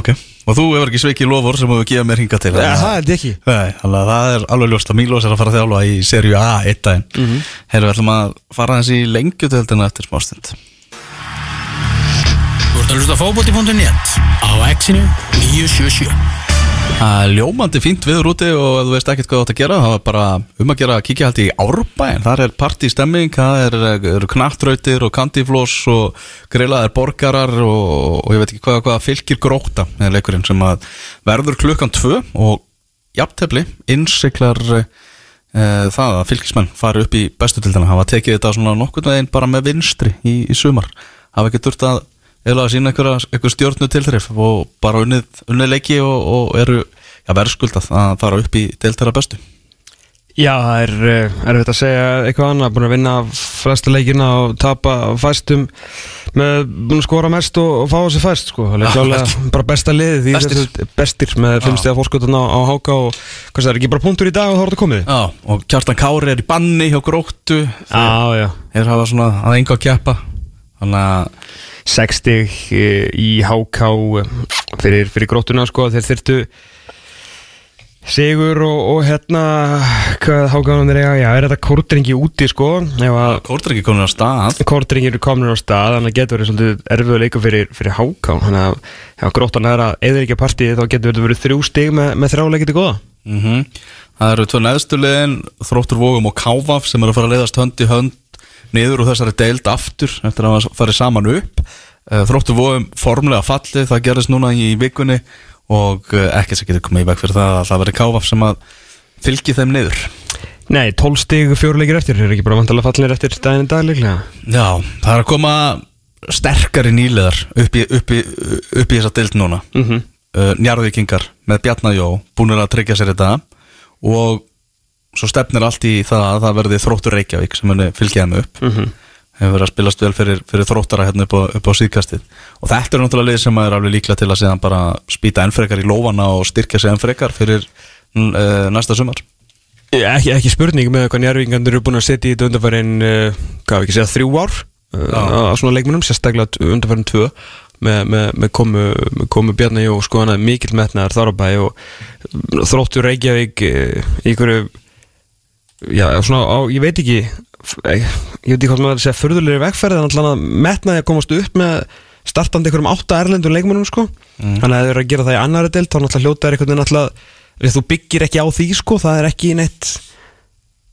Ok, og þú hefur ekki sveikið lofur sem þú hefur gefið mér hinga til ja, það er ekki Nei, að það er alveg ljóst að Mílos er að fara að þjálfa í serju A eitt daginn mm Mhm. -hmm. Herru, við ætlum að fara hans í lengjutöldina eftir smástund Þú ert að hlusta á fótbolti.net á exinu 977 Það er ljómandi fínt viður úti og þú veist ekkert hvað þú átt að gera það er bara um að gera kíkja haldi í árbæn þar er partystemming, það er, er knattrautir og kandifloss og grillaðir borgarar og, og ég veit ekki hvað, hvað fylgir gróta með leikurinn sem að verður klukkan tvö og jafntefli innsiklar e, það að fylgismenn fari upp í bestu tildina hafa tekið þetta svona nokkurn veginn bara með vinstri í, í sumar. Hafa ekki þurft að eða að sína einhver stjórnu tilþrif og bara unnið, unnið leiki og, og eru ja, verðskuldað að fara upp í deiltæra bestu. Já, það er uh, erfitt að segja eitthvað annað. Búin að vinna flestu leikina og tapa fæstum með búin að skora mest og, og fá þessi fæst sko. það er klálega bara besta liðið því Bestir. þessi- bestir með fimmstega fórskotan á, á háka og hvað það er ekki bara punktur í dag og þá er þetta komið? Já, og Kjartan Kári er í banni hjá gróttu. Já, já. Þeir hafa svona að enga að keppa. Þannig að 60 í HK fyrir, fyrir gróttuna sko þeir þyrtu Sigur og, og hérna hvað HK-num er eiga, já er þetta kórdringi úti sko? Ekki komin á stað. Kórdringir eru komin á stað þannig að getur verið svolítið erfið leika fyrir, fyrir HK þannig að ef gróttan er að eða ekki að partíi þá getur verið þrjú stig með, með þrjáleikið til góða. Mm Það eru tvö neðstulegin Þróttur Vógum og Kávaf sem eru að fara að leiðast hönd í hönd niður úr þessari deild aftur eftir að hafa farið saman upp. Eh, Þróttur Vógum formlega fallið það gerðist núna í vikunni og eh, ekki sem getur komið í veg fyrir það að það verið Kávaf sem að fylgi þeim niður. Nei, 12 stig fjóruleikir eftir, er ekki bara vantalega fallinir eftir daginn dag líklega? Já, það er að koma sterkari nýliðar upp í, upp í, upp í þessa deild núna. Mm -hmm. Njarðvíkingar með Bjarnajó búinir að tryggja sér þetta. Og svo stefnir allt í það að það verði þróttur Reykjavík sem muni fylgja þeim upp. Mhm. hefur verið að spilast vel fyrir, fyrir þróttara hérna upp á, upp á síðkastið. Og þetta er náttúrulega lið sem er alveg líklega til að síðan bara spýta enn frekar í lófana og styrkja sig enn frekar fyrir uh, næsta sumar. Ekki, ekki spurning með hvað njárvingandur eru búin að setja í þetta undarfærin uh, hvað við ekki segja, þrjú ár uh, á svona leikmunum, sérstaklega undarfærin tvö með, með, með komu, komu Bjarni og sko hann að mikill metnaðar þar á bæ og þróttur Reykjavík í einhverju já, svona, á, ég veit ekki ég veit ekki hvað maður að segja förðulegri vegferð en alltaf metnaði að komast upp með startandi einhverjum átta erlendum leikmunum sko, þannig að það eru að gera það í annari deild, þá náttúrulega hljótaður einhvern veginn alltaf þú byggir ekki á því sko, það er ekki neitt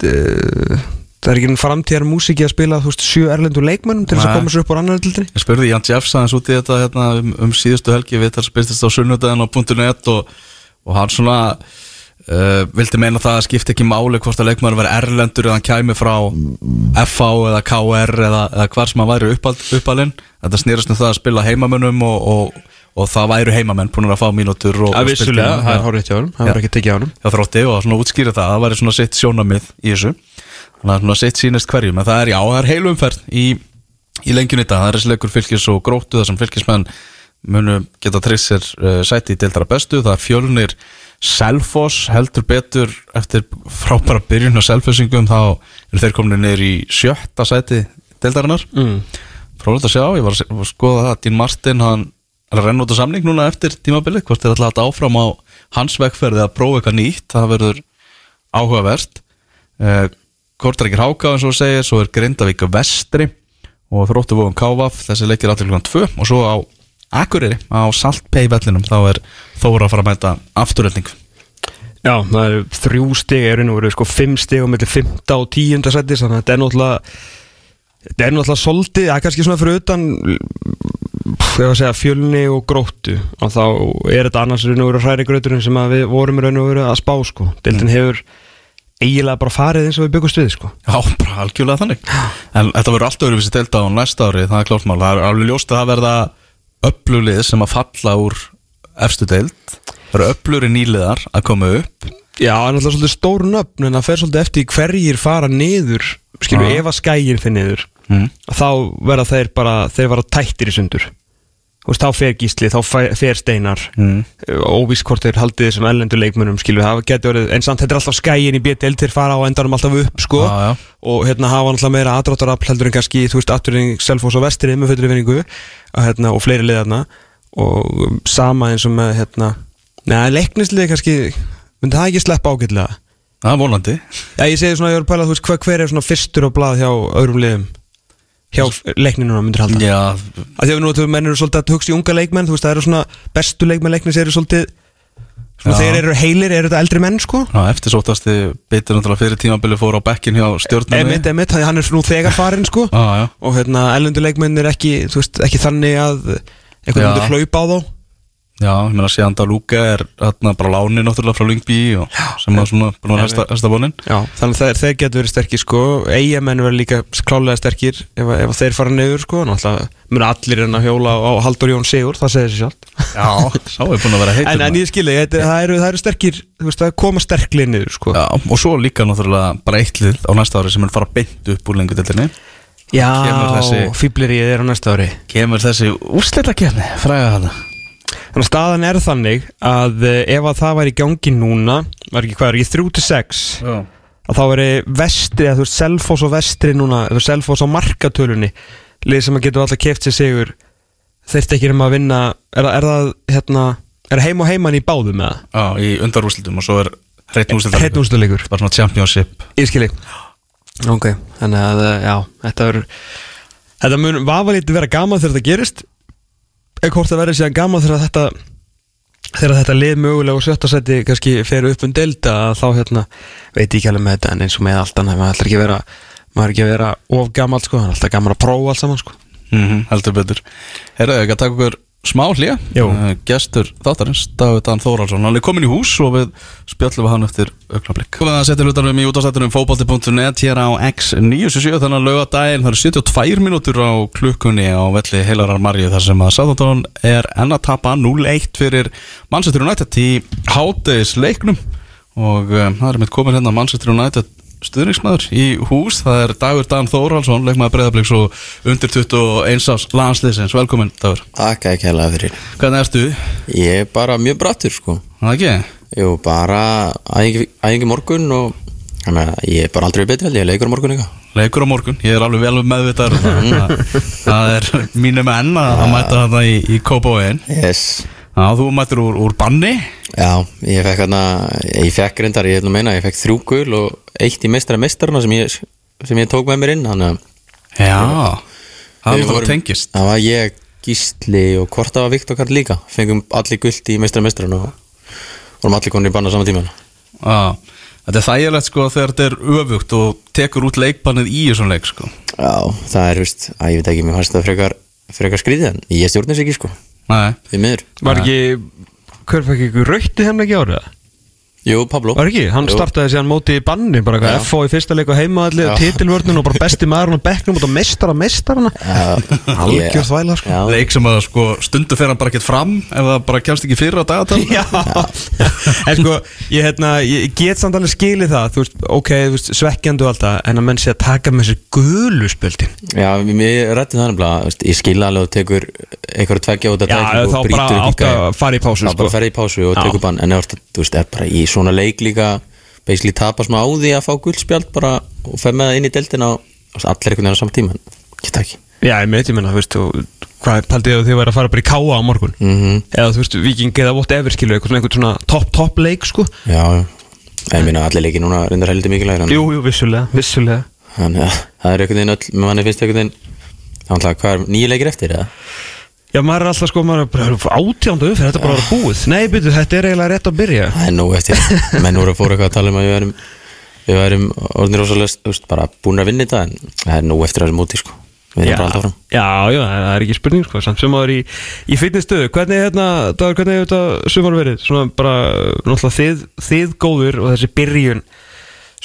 uh, það er ekki einn framtíðar músiki að spila þú veist, sjö erlendu leikmönnum til þess að koma sér upp á annar dildinni Ég spurði Jan Jeffs aðeins út í þetta hérna, um, um síðustu helgi við þar spilstist á sunnudaginn á .net og, og hann svona uh, vildi meina það að skipta ekki máli hvort að leikmaður var erlendur eða hann kæmi frá FH eða KR eða, eða hvar sem hann væri uppal, uppalinn? Þetta snýrast um það að spila heimamönnum og, og, og það væru heimamenn búin að fá mínútur spiltíma. það Já. er hárið hjá honum það Já. var ekki tekið á honum. Hjá þrótti og svona útskýra það það væri svona sitt sjónamið í þessu. Þannig að svona sitt sýnist hverjum en það er já, það er heilu umferð í, í lengjun í dag, það er þessi leikur fylgis og gróttu þar sem fylgismenn munu geta treyst sér uh, sæti í deildara bestu. Það er fjölnir Selfoss heldur betur eftir frábæra byrjun á Selfossingum þá eru þeir komin niður í sjötta sæti deildarinnar mm. frólægt að sjá, ég var að skoða það Dín Martin, hann er að renna út á samning núna eftir tímabilið, hvort er alltaf að áfram á hans vegferði að prófa eitthvað nýtt það verður áhugavert uh, Kortrækir Háka eins og segir, svo er Grindavík vestri og þróttu vóðum Kávaf þessi leikir allir klukkan 2 og svo á Akureyri á Saltpei vellinum þá er Þóra að fara að mæta afturölding já, það eru þrjú stig er nú verið sko fimm stig á milli fymta og tíunda sætis þannig að þetta er náttúrulega þetta er náttúrulega soldið, það er kannski svona fyrir utan segja fjölni og gróttu. Og þá er þetta annars raun og veru hræri gröturinn sem við vorum raun og veru að spá sko, deildin hefur eiginlega bara farið eins og við byggust við sko. Já, bara algjörlega þannig. En þetta verður allt öðruvísi delta á næsta ári Það er klárt mál, það er alveg ljóst að það verða Öflulið sem að falla úr Efstu deild Það eru öfluri nýliðar að koma upp Já, það er náttúrulega svolítið stór nöfn en það fer svolítið eftir hverjir fara niður skilur, Já. ef að skægin fyrir niður mm. þá verða þeir bara þeir vera tættir í sundur veist, þá fer gísli, þá fer steinar. Mm. óvíst hvort þeir haldið þessum ellendur leikmönum skilur, það getur verið, en samt þetta er alltaf skægin í BTL til fara á endanum alltaf upp sko. Já, já. og hérna hafa alltaf meira aðdráttarafl heldur en kannski, þú veist, afturinn Selfoss og Vestri með fullri vinningu og, hérna, og fleiri liðarna og um, sama eins og með hérna, neða, leiknislið kannski myndi það ekki sleppa ágætlega? Það er vonandi. Já, ég segi svona, ég var að pæla, þú veist, hver, hver er svona fyrstur á blað hjá öðrum liðum hjá leikninuna myndir halda. Já, að því að nú þú mennir svolítið að hugsa í unga leikmenn þú veist það eru svona bestu leikmenn leiknis eru svolítið svona Já. þeir eru heilir eru þetta eldri menn sko? Já eftir sóttasti Bitur náttúrulega fyrir tímabili fór á bekkin hjá stjórnum emitt, emitt, hann er nú þegar farin sko. Já, já. Og hérna ellendu leikmenn er ekki þú veist ekki þannig að einhvern Já. myndir hlaupa á þá Já, ég meina Sjanda Lúka er hérna bara láni náttúrulega frá Lyngby og sem að svona að hæsta, hæsta vonin Já, þannig að þeir, getur verið sterkir sko. Eigamenn verður líka klálega sterkir ef, ef þeir fara niður sko. Náttúrulega mun allir en að hjóla á Haldur Jón Sigur það segir sér sjálf Já, sá er búin að vera heitur en, en ég skilja, það eru, það eru sterkir þú veist, það koma sterklið niður sko. Já, og svo líka náttúrulega bara eitt lið á næsta ári sem er fara beint upp úr lengudeldinni Já, fýblerið er á næsta ári. Kemur þessi úrslita kefni, fræga hana Þannig að staðan er þannig að eh, ef að það væri í gangi núna var ekki hvað, er ekki 3-6 Já. að þá veri vestri, að þú veist Selfoss og vestri núna, þú veist Selfoss á markatölunni lið sem að getur alltaf keft sér sigur þurft ekki um að vinna er, er það hérna er heim og heimann í báðum með Já, í undarúrslitum og svo er hreitt úrslita það hreitn úrstuleikur, Bara svona championship. Ég skilji ok, þannig að já, þetta er þetta mun vafalítið vera gaman þegar þetta gerist eða hvort það verður síðan gaman þegar þetta þegar þetta lið mögulega og sjötta seti kannski fer upp um delta þá hérna, veit ég ekki alveg með þetta en eins og með allt annað, maður ætlar ekki að vera maður ekki að vera of gammal sko, er alltaf gaman að prófa allt saman sko. Mm Heldur betur. Herðu, ekki að taka okkur smá hlýja Jú. Gestur þáttarins, David Dan Þóraldsson Hann er komin í hús og við spjöllum við hann eftir augnablík Það setja hlutanum í útastættunum fótbolti.net hér á X977 þannig að laugadaginn það eru 72 mínútur á klukkunni á velli heilarar Marju þar sem að Sáþóttan er enn að tapa 0-1 fyrir Manchester United í hátegisleiknum og um, það er mitt komin hérna Manchester United stuðningsmaður í hús Það er Dagur Dan Þórhalsson, leikmaður breyðabliks og undir 21 ás landsliðsins. Velkomin Dagur. Takk ekki hella fyrir. Hvernig ertu? Ég er bara mjög brattur sko. Það ekki? Jú, bara æfingi morgun og þannig að ég er bara aldrei betri held ég, leikur á morgun eitthvað Leikur á morgun, ég er alveg vel meðvitaður um það. er mínu menn að að mæta þetta í, í Kópavóin Yes Já, þú mættir úr, úr banni. Já, ég fekk hérna, ég fekk reyndar, ég ætlum að meina, ég fekk þrjú gul og eitt í meistara meistarana sem ég, sem ég tók með mér inn, þannig að Já, það er það tengist. Það var ég, Gísli og hvort það var Viktor Karl líka, fengum allir gult í meistara meistarana og vorum allir konur í banna saman tíma. Já, þetta er þægilegt sko þegar þetta er öfugt og tekur út leikbannið í þessum leik sko. Já, það er, veist, að ég veit ekki, mér fannst það frekar, frekar skrýðið en ég stjórnir sig ekki sko, Nei, við miður Var ekki, hver fekk ekki rautti henni ekki árið? Jú, Pablo. Var ekki, hann Jú. startaði síðan móti í banni bara eitthvað FO í fyrsta leik og heimaðalli Já. titilvörnun og bara besti maður á bekknum og mestara mestarana Algjör þvæla sko. Já, leik sem að sko stundu fer hann bara ekkert fram ef það bara kemst ekki fyrir á dagatal Já, en sko ég, hérna, ég get samt alveg skilið það þú veist, ok, þú veist, svekkjandu og allt það en að menn sé að taka með sér gulu spöldin Já, við rættum það nefnilega, ég skilja alveg og tekur einhverju tveggja út að Já, þá bara átt að fara í pásu Þá bara sko. ferði í pásu og tekur bann En ef þú þú veist, er bara í svona leik líka Basically tapa smá á því að fá guldspjald bara Og fer með það inn í deildina og allir einhvern veginn á saman tíma. En Geta ekki. Já, ég meiti minna, þú veist, hvað paldið að þið væri að fara bara í káa á morgun? Mm eða þú veist, viking eða whatever skilu eitthvað svona, einhvern svona topp, topp leik sko. Já, En minna allir leiki núna reyndar heldur mikilvægir Jú, jú, vissulega, vissulega. Þannig að það er einhvern veginn öll Með manni finnst einhvern veginn Það er hvað er nýju leikir eftir eða? Já, maður er alltaf sko, maður er bara átjándu umferð, þetta er bara að vera búið. Nei, byrju, þetta er eiginlega rétt að byrja. Það er nú eftir. Menn voru að fóra eitthvað að tala um að við værum Við værum orðinir veist, bara búin að vinna þetta En það er nú eftir að þessu móti sko. Við erum bara alltaf fram já, já, það er ekki spurning sko, samt sem maður í, í fitnessstöðu Hvernig, hérna, dagur, hvernig hefur þetta sumar verið? Svona bara, náttúrulega þið, þið góður og þessi byrjun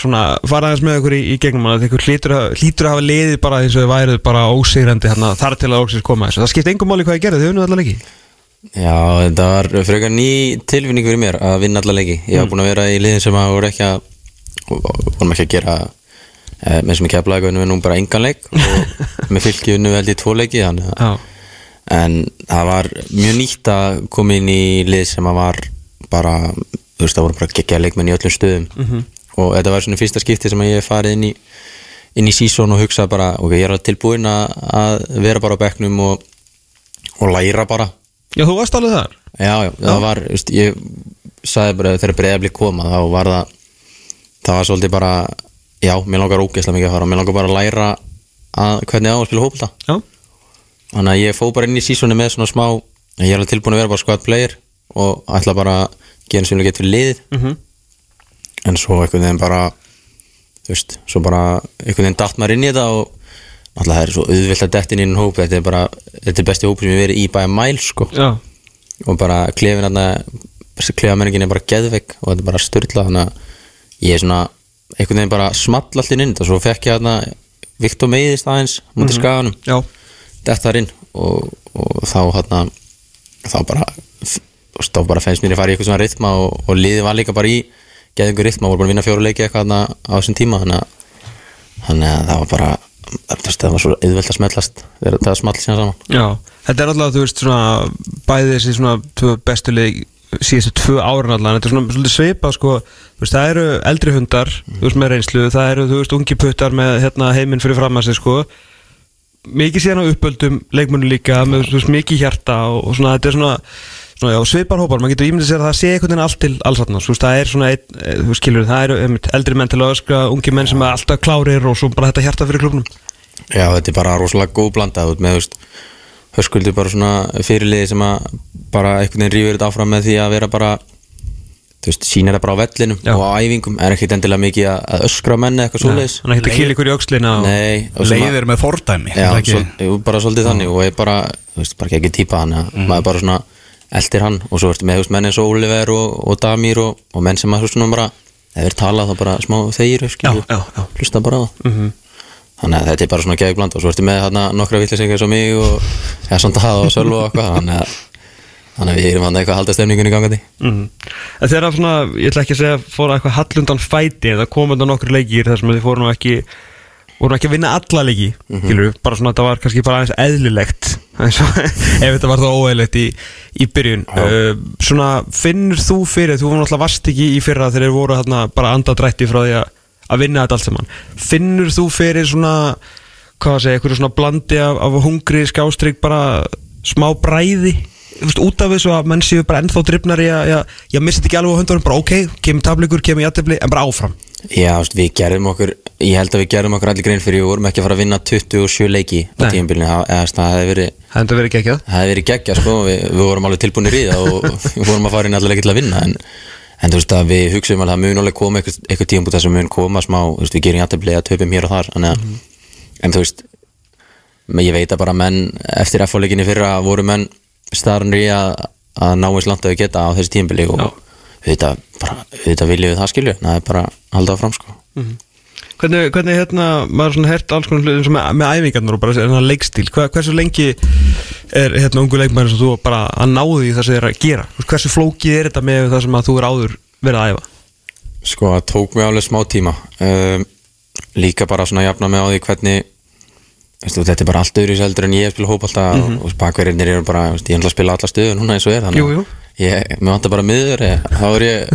Svona, fara aðeins með ykkur í, í gegnum hana Þegar hlýtur, að- hlýtur að hafa liðið bara eins og þið værið bara ósigrandi hérna, þar til að óksins koma þessu. Það skipti engum máli hvað ég gerði, þið unnið allar ekki Já, þetta var frekar ný tilfinning fyrir mér að vinna alla leiki. Ég var búin að vera í liðin sem að voru ekki að vorum ekki að gera eh, með sem ég keflaði við nú bara engan leik og með fylki unnu held ég tvo leiki þannig að en það var mjög nýtt að koma inn í lið sem að var bara, þú veist það voru bara geggja leikmenn í öllum stöðum og þetta var svona fyrsta skipti sem ég farið inn í inn í sísón og hugsa bara ok, ég er alveg tilbúinn að, að vera bara á bekknum og, og læra bara. Já þú varst alveg þar? Já, já, það var, þú veist, ég sagði bara þegar breyðablík koma þá var það það var svolítið bara já, mér langar ógeðslega mikið að fara mér langar bara að læra að, hvernig á að spila hópulta Já, Þannig að ég fó bara inn í sísónu með svona smá Ég er alveg tilbúin að vera bara squad player Og ætla bara að gera sem við getum fyrir liðið. Mhm. En svo einhvern veginn bara Þú veist, svo bara einhvern veginn datt maður inn í þetta Og alltaf það er svo auðvilt að detta inn í hóp. Þetta er bara, þetta er besti hóp sem ég hef verið í bæja mæl sko. Já, Og bara klefin Klefamenningin er bara geðveik Og þetta er bara styrla Þannig að ég er svona einhvern veginn bara small allt inn þetta. Svo fekk ég þarna Viktor Meiðist aðeins Mútið skaganum. Já. Dett þar inn og, og þá hérna þá bara þá bara fennst mér að fara í eitthvað svona rytma og, og liðið var líka bara í geðingur rytma og voru bara að vinna fjóru leiki eitthvað á þessum tíma þannig að, þannig að það var bara það var svo auðvelt að smellast það small síðan saman. Já, þetta er alltaf, þú veist, svona bæði þessi svona bestu leik síðustu tvö árun allan, þetta er svona svolítið svipað sko, þú veist, það eru eldri hundar þú veist, með reynslu, það eru, þú veist, ungi puttar með hérna heiminn fyrir fram að sig sko. Mikið síðan á uppöldum leikmunum líka, með þú veist, mikið hjarta og, og svona, þetta er svona já, svipar hópar, maður getur ímyndið sér að það sé einhvern veginn allt til alls þarna, þú veist, það er svona einn, eh, þú skilur, það eru einmitt eldri menn til að öskra, ungi menn sem er alltaf klárir og svo bara þetta hjarta fyrir klubnum Já, þetta er bara rosalega góð blanda út með, þú veist, höskuldur bara svona fyrirliði sem að bara einhvern veginn rífur þetta áfram með því að vera bara þú veist, sýnir það bara á vellinum Já. og á æfingum, er ekkert endilega mikið að, að öskra menni eitthvað svoleiðis. Þannig að þetta kýla í sem það eldir hann og svo ertu með, menn eins og Oliver og, og Damir og, og menn sem að, svona bara ef þeir tala þá bara smá þeir, hlusta bara á það þannig að þetta er bara svona geðbland og svo ertu með þarna nokkra vittlisengar og mig og Hessan Dada og Sölva og eitthvað þannig að þannig að við erum hann eitthvað að halda stemningunni gangandi. Mm. En þegar svona, ég ætla ekki að segja fóra eitthvað hallundan fæti en það kom undan nokkur leikir þar sem þið fóru nú ekki voru nú ekki að vinna alla leiki mm bara svona þetta var kannski bara aðeins eðlilegt eins og ef þetta var það óeðlilegt í, í byrjun. Uh, svona finnur þú fyrir þú var náttúrulega vast ekki í fyrra þegar þeir voru þarna bara andadrætti frá því að, að vinna þetta allt saman. Finnur þú fyrir svona hvað að segja, eitthvað svona blandi af, af hungri skástrygg bara smá bræði? Veist, út af þessu að menn séu bara ennþá drifnar að, að missa þetta ekki alveg á höndunum bara ok, kemur tableikur, kemur jættefli en bara áfram Já, við gerðum okkur ég held að við gerðum okkur allir grein fyrir við vorum ekki að fara að vinna 27 leiki á Nei. það eða, það hefði verið það hefði verið ekki það hefði verið geggja sko, við, við vorum alveg tilbúinir í það og við vorum að fara inn allir ekki til að vinna en, en þú veist að við hugsaum að það mun alveg koma eitthvað, eitthvað tíum þess að mun koma smá, þú veist, við gerum jættefli að töpum hér og þar þannig, að en þú veist men ég veit að bara menn eftir F-leikinni fyrra voru menn starfnir í að, að ná eins langt að við geta á þessi tímbili og auðvitað, auðvitað viljum við það skilju það er bara að halda áfram sko. Hvernig, hvernig hérna, maður svona hert alls konar hlutum með, með æfingarnar og bara hérna, leikstíl, Hva, hversu lengi er hérna ungu leikmæður sem þú bara að náðu í það sem þið er að gera, hversu flókið er þetta með það sem að þú er áður verið að æfa? Sko, það tók mig alveg smá tíma. Um, Líka bara svona jafna mig á því hvernig veistu, Þetta er bara allt öðru í seldur en ég spila hópalta mm -hmm. og bakverðinir eru bara, ég ætla að spila alla stöðu núna eins og er þannig Jú, jú. Ég, mér vantar bara miður ég, þá er ég,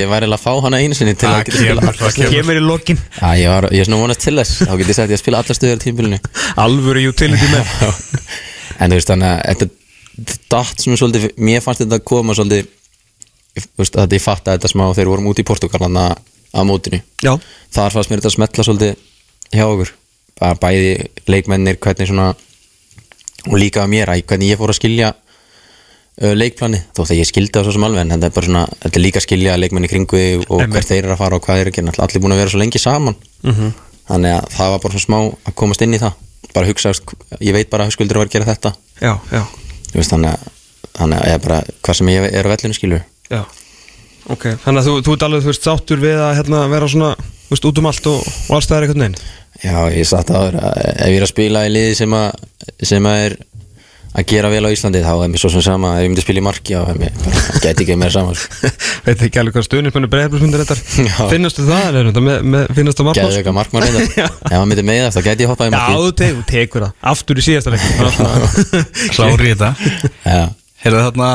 ég væri alveg að fá hana einu sinni til að geta spila stöður Kemur í lokin, ég, var, ég er svona vonast til þess. Þá get ég sagt ég að spila alla stöður í tímbilinu alvöru utility með En þú veist þannig að þetta datt svona svolítið, mér fannst þetta að koma svolítið þú veist, að ég fatt að þetta smá þegar vorum út í Portugal þarna á mótinu. Já, þar fannst mér þetta að smetla svolítið hjá okkur. Bara bæði leikmennir hvernig svona og líka að mér að hvernig ég fór að skilja leikplani þó þegar ég skildi það svo sem alveg en þetta er bara svona þetta er líka að skilja leikmenni kringu og Einmitt. hvert þeir eru að fara og hvað að gera. Allir búin að vera svo lengi saman. Mhm. þannig að það var bara svona smá að komast inn í það. Bara hugsa, ég veit bara að skuldur að vera að gera þetta. Já, já, veist, þannig að, þannig að ég bara, hvað sem ég er á vellinu skilur. Já. Ok, þannig að þú, þú ert alveg, þú veist, sáttur við að hérna, vera svona, veist, út um allt og, og alls það er einhvern veginn? Já, ég satt að ef ég er að spila í liði sem að, sem að er að gera vel á Íslandi þá er mér svo sem sama, ef ég myndi spila í marki þá er gæti ekki meira saman sko. Veit ekki alveg hvað stuðnismennu breyðarbúrsmyndir þetta? Já. Finnastu það, er þetta með, með finnast það Gæti margmál? eitthvað markmann Ef hann myndi með það, þá gæti ég hoppað í Já, marki þú te- þú tekur það, aftur í síðasta leik. Það var svona- Klári þetta. Já, Heyrðu þarna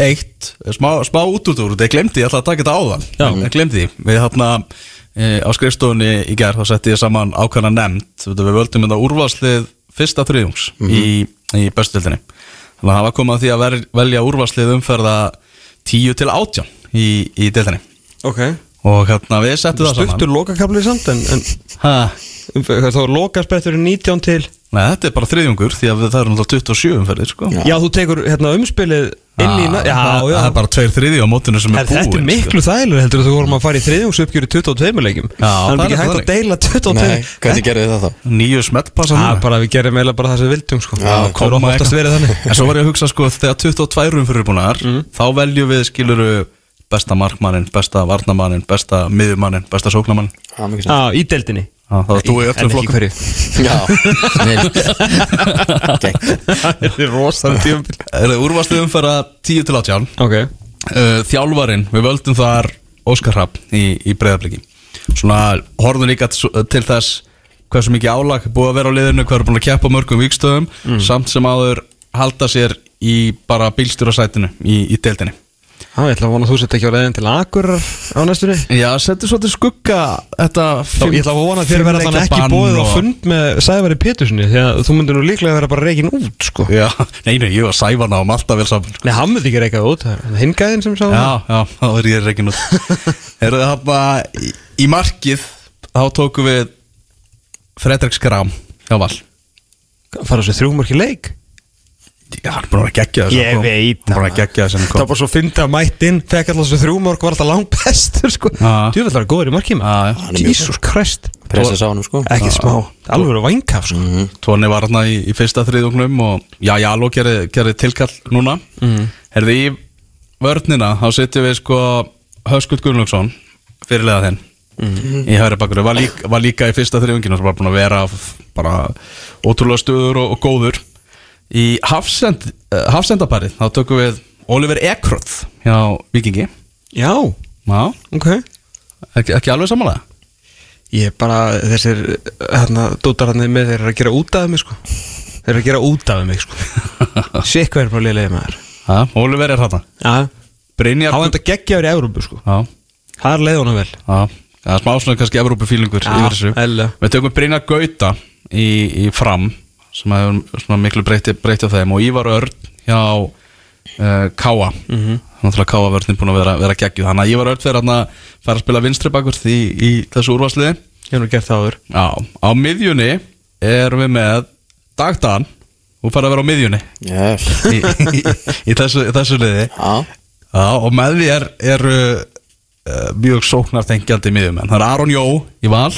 eitt smá, smá út út úr, þetta ég glemdi, ég ætla að taka þetta áðan. Já. Ég glemdi því, við þarna e, á skrifstofunni í gerð þá setti ég saman ákvæmna nefnd. Við völdum þetta úrvarslið fyrsta þriðjungs í, í bestildinni þannig að það var komið að því að velja úrvarslið umferða 10 til 18 í, í deildinni. Ok og hérna við settum það Stuttur saman lokakablið samt en, en ha, þá er lokaspretturinn 19 til Nei, þetta er bara þriðjungur því að það eru náttúrulega 27 umferðir sko. Já. Já, þú tekur hérna umspilið inn í na- Já, það, já það er bara tveir þriðju á mótinu sem er, Her, Þetta er búin miklu þægilega heldur þú vorum að fara í þriðjungsuppgjöru 22 leikjum Já, Það er það ekki er hægt að þannig. deila 22 nei, hvernig gerðu þið það þá? Nýju núna. er bara, við gerum eiginlega bara það sem við vildum sko Já, Það er oftast verið þannig En svo var ég að hugsa sko þegar 22 umfyrir búinar Mhm. þá veljum við skiluru besta markmannin, besta varnamannin, besta miðumannin, besta sóknamannin Já, mikið sem Já, í deildinni. Já, það var þú í öllum flokkum. hverju. Já, snill Þetta er rosalega tíumbil Er það úrvarslu umfæra 10 til 18 Ok. Uh, Þjálfarinn, við völdum þar Óskar Hrapp í, í breyðabliki Svona horfðum líka til, þess hversu mikið álag búið að vera á liðinu hvað er búin að keppa á mörgum vikstöðum Mm. samt sem áður halda sér í bara bílstjórasætinu í, í deildinni Já, ég ætla að vona að þú sett ekki á leiðin til Akur á næstunni. Já, settur svolítið skugga þetta Þá, ég ætla að vona að þér verða þannig ekki fimm bóðið á fund með Sævari Péturssoni því að þú myndir nú líklega vera bara reikin út sko. Já, nei, nei, ég var sæfana um alltaf vel saman sko. Nei, hann myndi ekki reikað út, það er hinn gæðin sem sá Já, já, þá er ég reikin út. Eruð þið hafna í, markið þá tókum við Fredrik Skram hjá Val. Fara þessu þrjúmarki leik Já, hann er búin að gegja þessu Ég veit Hann er búin að gegja þessu Það var bara svo fyndið að mættinn Fekk alltaf þessu þrjúmark var alltaf langt bestur sko. Já. Djúvill var góður í Já, já. Mjög Jesus Christ. Pressa sá hann sko. Ekki smá, alveg vænkaf sko. Tóni var hérna í, í fyrsta þriðungnum og já, Jaló gerði, gerði tilkall núna. Mm. Herði í vörnina þá setjum við sko Höskuld Gunnlaugsson fyrirlega þinn. Í hægri bakkur var, lík, var líka í fyrsta þriðunginu og var búin að vera bara ótrúlega stöður og, og góður í hafsend, uh, hafsendaparið þá tökum við Oliver Ekroth hjá Vikingi Já, Já, ok. Ekki, ekki alveg samanlega Ég er bara, þessir hérna, dótar hann með þeir eru að gera út af mig sko. Þeir eru að gera út af mig sko. Sikk hvað er bara liðlega þér Já, Oliver er þarna. Brynjar hann enda geggjaður í Európu sko. Já, Það er leið honum vel. Já. Það er smá svona kannski þessu. eðlilega. Við tökum Brynjar Gauta í, í fram sem hefur miklu breyti, breyti á þeim og Ívar Örn hjá uh, Káa mm Mhm. -hmm. Þannig að Káa verðin búin að vera, vera geggjuð Þannig að Ívar Örn fer hann að fara að spila vinstri bakur í, í þessu úrvarsliði Ég hef nú gert það áður Já, á miðjunni erum við með Dagdan Þú fær að vera á miðjunni yes. í, í, í þessu, þessu liði Já, Já, og með því er, er uh, mjög sóknartengjandi miðjumenn. Það er Aron Jó í Val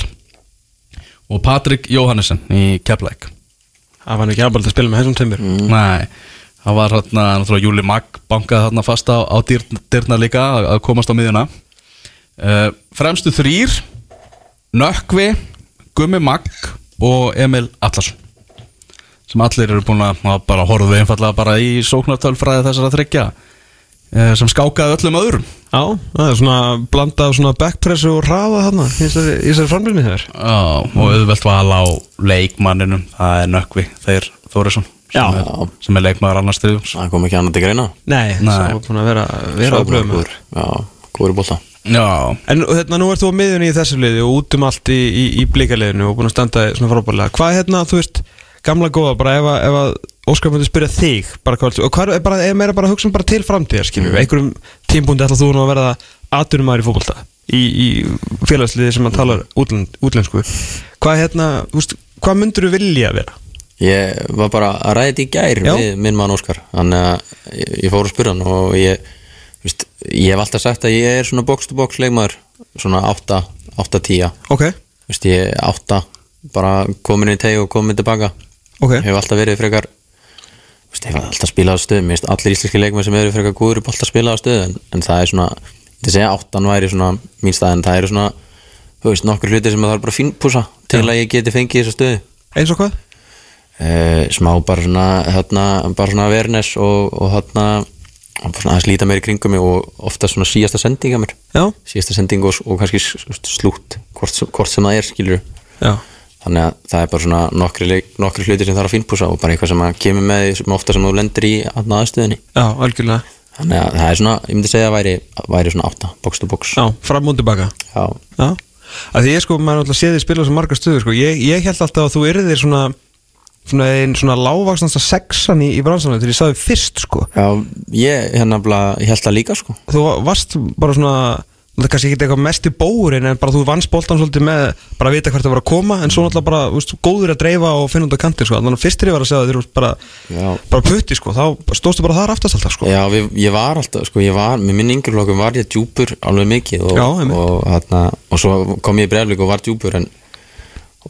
og Patrik Jóhannesson í Keflæk. Það var nú ekki aðbald að spila með þessum tömur Mm. Nei, það var hérna, náttúrulega Júli Magg bankaði þarna fast á, á dyr, dyrna líka að, komast á miðjuna. Uh, fremstu þrýr, Nökkvi, Gummi Magg og Emil Allarsson sem allir eru búin að að bara horfðu einfallega bara í sóknartölfræði þessara þryggja sem skákaði öllum öðrum. Já, það er svona blanda af svona backpressu og hraða þarna í þessari, í þessari framlunni þér Já, og auðvelt val á leikmanninum það er Nökkvi, þeir Þórisson Já. sem, er, sem er leikmaður annars stiðums það kom ekki annað til greina. Nei, það var búin að vera, vera á blöðum. góður. Já, góður í bolta. Já, En hérna, nú ert þú á miðjunni í þessu liði og út um allt í, í, í blíkaliðinu og búin að standa svona frábælega Hvað er hérna, þú veist, gamla góða, bara ef að, ef að Óskar myndi spyrja þig bara hvað, og hvað er bara, er meira bara að hugsa um bara til framtíðar, skiljum við, einhverjum tímpúndi ætla þú nú að verða aðdunumæður í fótbolta í, í félagsliði sem að tala útlend, útlensku. Hvað hérna, veist, hvað myndur þú vilja vera? Ég var bara að ræða þetta í gær Já. við minn mann Óskar. Þannig að ég, ég fór að spyrja hann og ég víst, Ég hef alltaf sagt að ég er svona box to box leikmaður Svona 8, 8-10 Ok, Vist, Ég er 8 bara komin í teg og komin tilbaka. Ok, Hef alltaf verið frekar Vist, Hef alltaf spilað á stöðu Mér finnst allir íslenski leikmenn sem eru frekar góður upp alltaf spilað á stöðu en, en það er svona Þetta segja 8 væri svona mín stað en það eru svona Þú veist, nokkur hluti sem það er bara fínpúsa til að ég geti fengið þessa stöðu. Eins og hvað? uh, smá bara svona hérna, bara svona awareness og, og hérna og bara svona aðeins líta meir í kringum mig og ofta svona síðasta sending að mér. Já, síðasta sending og, og kannski slútt hvort, hvort sem það er skilur já, þannig að það er bara svona nokkri, nokkri hluti sem þarf að fínpúsa og bara eitthvað sem að kemur með því sem ofta sem þú lendir í aðstöðinni já, algjörlega. Þannig að það er svona, ég myndi segja að væri, væri svona átta, box to box. Já, fram og tilbaka. Já. Já, að því ég sko, maður er alltaf séð því spila svo margar stöður sko, ég, ég held alltaf að þú yrðir svona svona einn svona lágvaksnasta sexan í, í bransanum þegar ég sagði fyrst sko. Já, ég hérna ég held það líka sko. Þú varst bara svona það er kannski ekki eitthvað mest í bóurinn en bara þú vannst boltan svolítið með bara að vita hvert það var að koma en svo náttúrulega bara, veist, góður að dreifa og finna á kantir sko, þannig að fyrstir ég var að segja að eru bara, bara putti sko, þá stóðstu bara þar aftast alltaf sko. Já, við, ég var alltaf, sko, ég var, með minn yngjurflokkum var ég djúpur alveg mikið og, Já, og, þarna, og svo kom ég í breyflik og var djúpur en,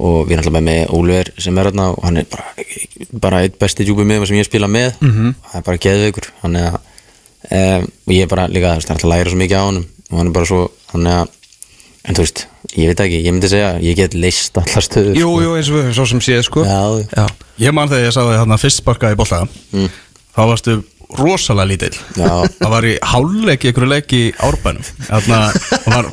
og við erum alltaf með Óliver sem er þarna og hann er bara, bara eitt besti djúpur með sem ég spila með. Mhm. -hmm. það er bara geðveikur hann um, og ég er bara líka, að læra svo mikið á honum og hann er bara svo, er að en þú veist, ég veit ekki, ég myndi segja ég get leist allar stöður Jú, sko. jú, eins og við, svo sem séð sko Já, Já. ég man þegar ég sagði þarna fyrst sparka í bolta Mm. þá varstu rosalega lítill. Já. það var í hálfleik í einhverju leik í árbænum. Þarna það var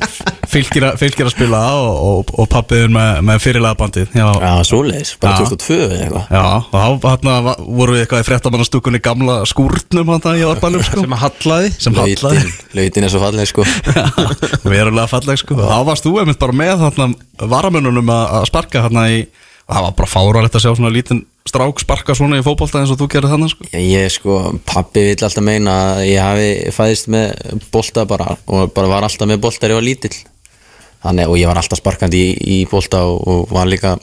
fylgir að, fylgir að spila og, og, og pappiður með, með fyrirlega bandið. Já, Já, svoleiðis, bara Já. 2002 eða eitthvað. Já, og þá þarna va- voru við eitthvað í fréttamannastúkunni gamla skúrnum hann í árbænum sko. sem að hallaði. Sem hallaði. Lautin, lautin er svo falleg sko. Verulega falleg sko. Þá varst þú einmitt bara með þarna varamönunum að að sparka þarna í það var bara fáralegt að sjá svona lítinn strák sparka svona í fótbolta eins og þú gerir þannig sko? Ég sko, pappi vill alltaf meina að ég hafi fæðist með bolta bara og bara var alltaf með bolta þegar ég var lítill. Þannig, og ég var alltaf sparkandi í, í bolta og, og var líka